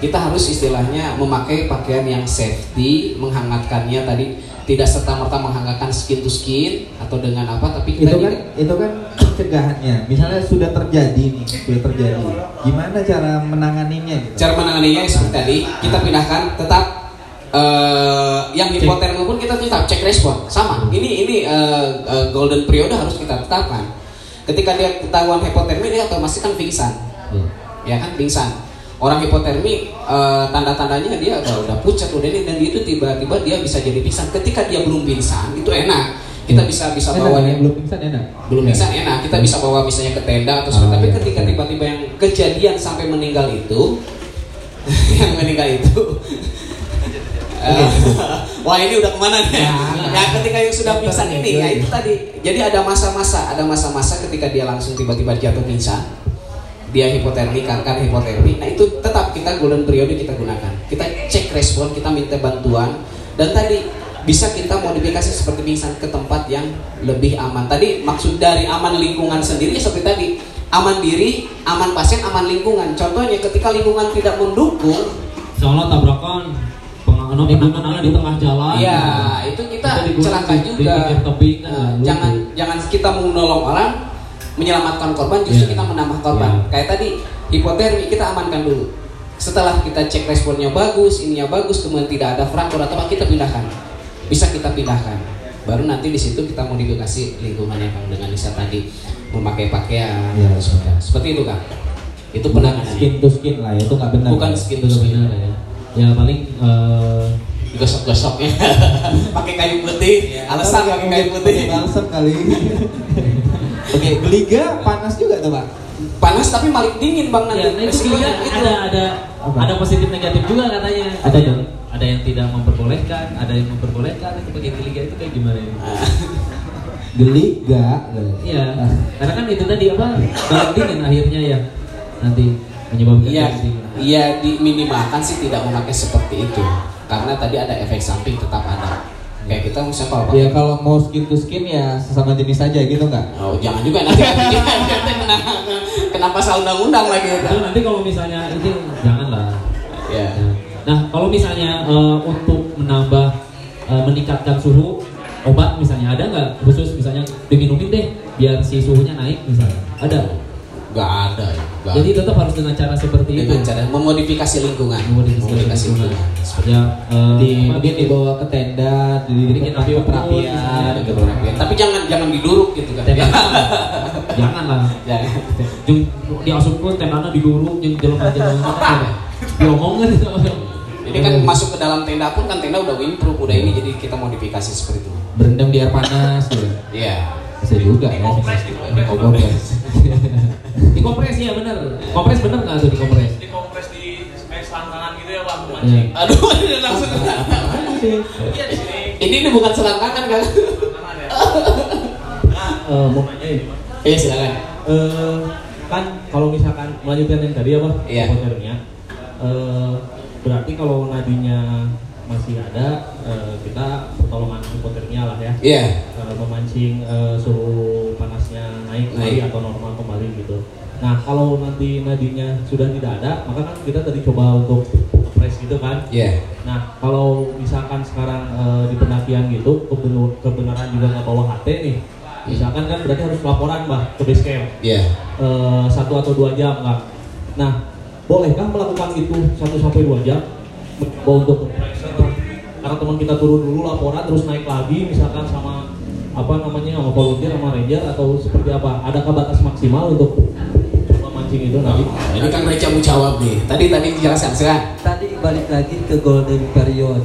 kita harus istilahnya memakai pakaian yang safety menghangatkannya tadi tidak serta merta menghangatkan skin to skin atau dengan apa tapi kita itu kan juga- itu kan pencegahannya. Misalnya sudah terjadi nih sudah terjadi. Gimana cara menanganinya gitu? Cara menanganinya seperti tadi kita pindahkan tetap eh, yang hipotermia pun kita tetap cek respon. Sama ini ini eh, eh, golden period harus kita tetapkan. Ketika dia ketahuan hipotermia dia otomatis kan pingsan. Ya kan pingsan orang hipotermi eh, tanda-tandanya dia udah udah pucat udah ini dan itu tiba-tiba dia bisa jadi pingsan. Ketika dia belum pingsan itu enak. Kita bisa bisa enak bawa ya dia. belum pingsan enak? Belum bisa enak. Kita bisa bawa misalnya ke tenda atau Oh, tapi iya. ketika tiba-tiba yang kejadian sampai meninggal itu yang meninggal itu. Eh, wah ini udah ke mana nih? Ya ketika yang sudah pingsan ini ya itu tadi. Jadi ada masa-masa ada masa-masa ketika dia langsung tiba-tiba jatuh pingsan dia hipotermi kanker hipotermi. Nah itu tetap kita golden periode kita gunakan. Kita cek respon kita minta bantuan. Dan tadi bisa kita modifikasi seperti pingsan ke tempat yang lebih aman. Tadi maksud dari aman lingkungan sendiri ya seperti tadi. Aman diri aman pasien aman lingkungan. Contohnya ketika lingkungan tidak mendukung Soalnya tabrakan pengaruh penanganan di tengah jalan. ya itu kita Kita di- celaka di- di juga. kan, lalu. jangan jangan kita mau menolong orang menyelamatkan korban justru Iya. kita menambah korban. Iya. kayak tadi hipotermi kita amankan dulu. Setelah kita cek responnya bagus ininya bagus kemudian tidak ada fraktur atau apa kita pindahkan. Bisa kita pindahkan. Baru nanti di situ kita modifikasi lingkungannya kang dengan Nisa tadi memakai pakaian. Iya. atau seperti, seperti itu kang. Itu bukan penanganannya. Skin to skin lah itu nggak benar. Bukan ya? skin to skin. Benar ya. Ya paling eh, gosok-gosoknya pakai kayu putih alasan pakai kayu putih. Pakai balsam kali oke geliga panas juga tuh pak panas tapi malah dingin bang nanti ya, nah itu juga itu. ada ada Apa? ada positif negatif juga katanya. Ada dong. Ada yang tidak memperbolehkan, ada yang memperbolehkan. Itu bagi liga itu kayak gimana ini? geliga Iya, karena kan itu tadi apa? Balang dingin akhirnya ya nanti menyebabkan Iya, iya diminimalkan sih tidak memakai seperti itu karena tadi ada efek samping tetap ada. Kayak kita misalnya kalau ya kalau mau skin to skin ya sesama jenis aja gitu nggak Oh, jangan juga nanti nanti kena kena pasal undang-undang lagi Itu nanti kalau misalnya ini janganlah. Ya. Nah, kalau misalnya eh, untuk menambah eh, meningkatkan suhu obat misalnya ada nggak khusus misalnya diminumin deh biar si suhunya naik misalnya ada. Gak ada ya. Gak Jadi tetap harus dengan cara seperti itu. dengan cara memodifikasi lingkungan. Memodifikasi lingkungan. Seperti Ya, eh, di mungkin dibawa ke tenda Dibikin api perapian gitu Ya, Tapi jangan jangan diduruk gitu kan. Tenda. jangan lah. Jangan. Jung diasupkan tendana diduruk jeung jelema jelema diomongin Ini kan masuk ke dalam tenda pun kan tenda udah windproof udah ini jadi kita modifikasi seperti itu. berendam di air panas gitu Iya. bisa juga ya Dikompres gitu, Dikompres. Dikompres ya bener. Kompres bener nggak tuh dikompres? dikompres di air selangkangan gitu ya bang memancing Iya. Aduh, langsung. iya di sini ini ini bukan selangkangan kan? selangkangan ya Eh, mau nanya ini Iya silakan. Eh, kan kalau misalkan melanjutkan yang tadi apa Iya. hipotermia eh, berarti kalau nadinya masih ada eh, kita pertolongan hipotermia lah ya Iya. Eh, memancing eh, suhu panasnya naik kembali Naik. atau normal kembali gitu nah kalau nanti nadinya sudah tidak ada maka kan kita tadi coba untuk press gitu kan Iya. Nah, kalau misalkan sekarang eh, di pendakian gitu, kebenar- kebenaran juga nggak bawa HT nih, misalkan kan berarti harus laporan bah ke base camp Iya. Eh, satu atau dua jam kan. Nah, bolehkah melakukan itu satu sampai dua jam untuk pressure? karena teman kita turun dulu laporan terus naik lagi misalkan sama apa namanya sama volunteer sama ranger atau seperti apa? Adakah batas maksimal untuk memancing itu nanti? Ini kan Reca mau jawab nih. Tadi tadi dijelaskan silakan. Tadi balik lagi ke golden period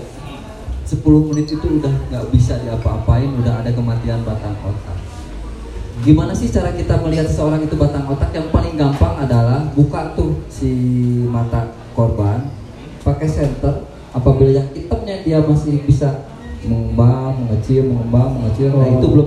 10 menit itu udah nggak bisa diapa-apain udah ada kematian batang otak gimana sih cara kita melihat seseorang itu batang otak yang paling gampang adalah buka tuh si mata korban pakai senter apabila yang hitamnya dia masih bisa mengembang mengecil mengembang mengecil. Nah itu belum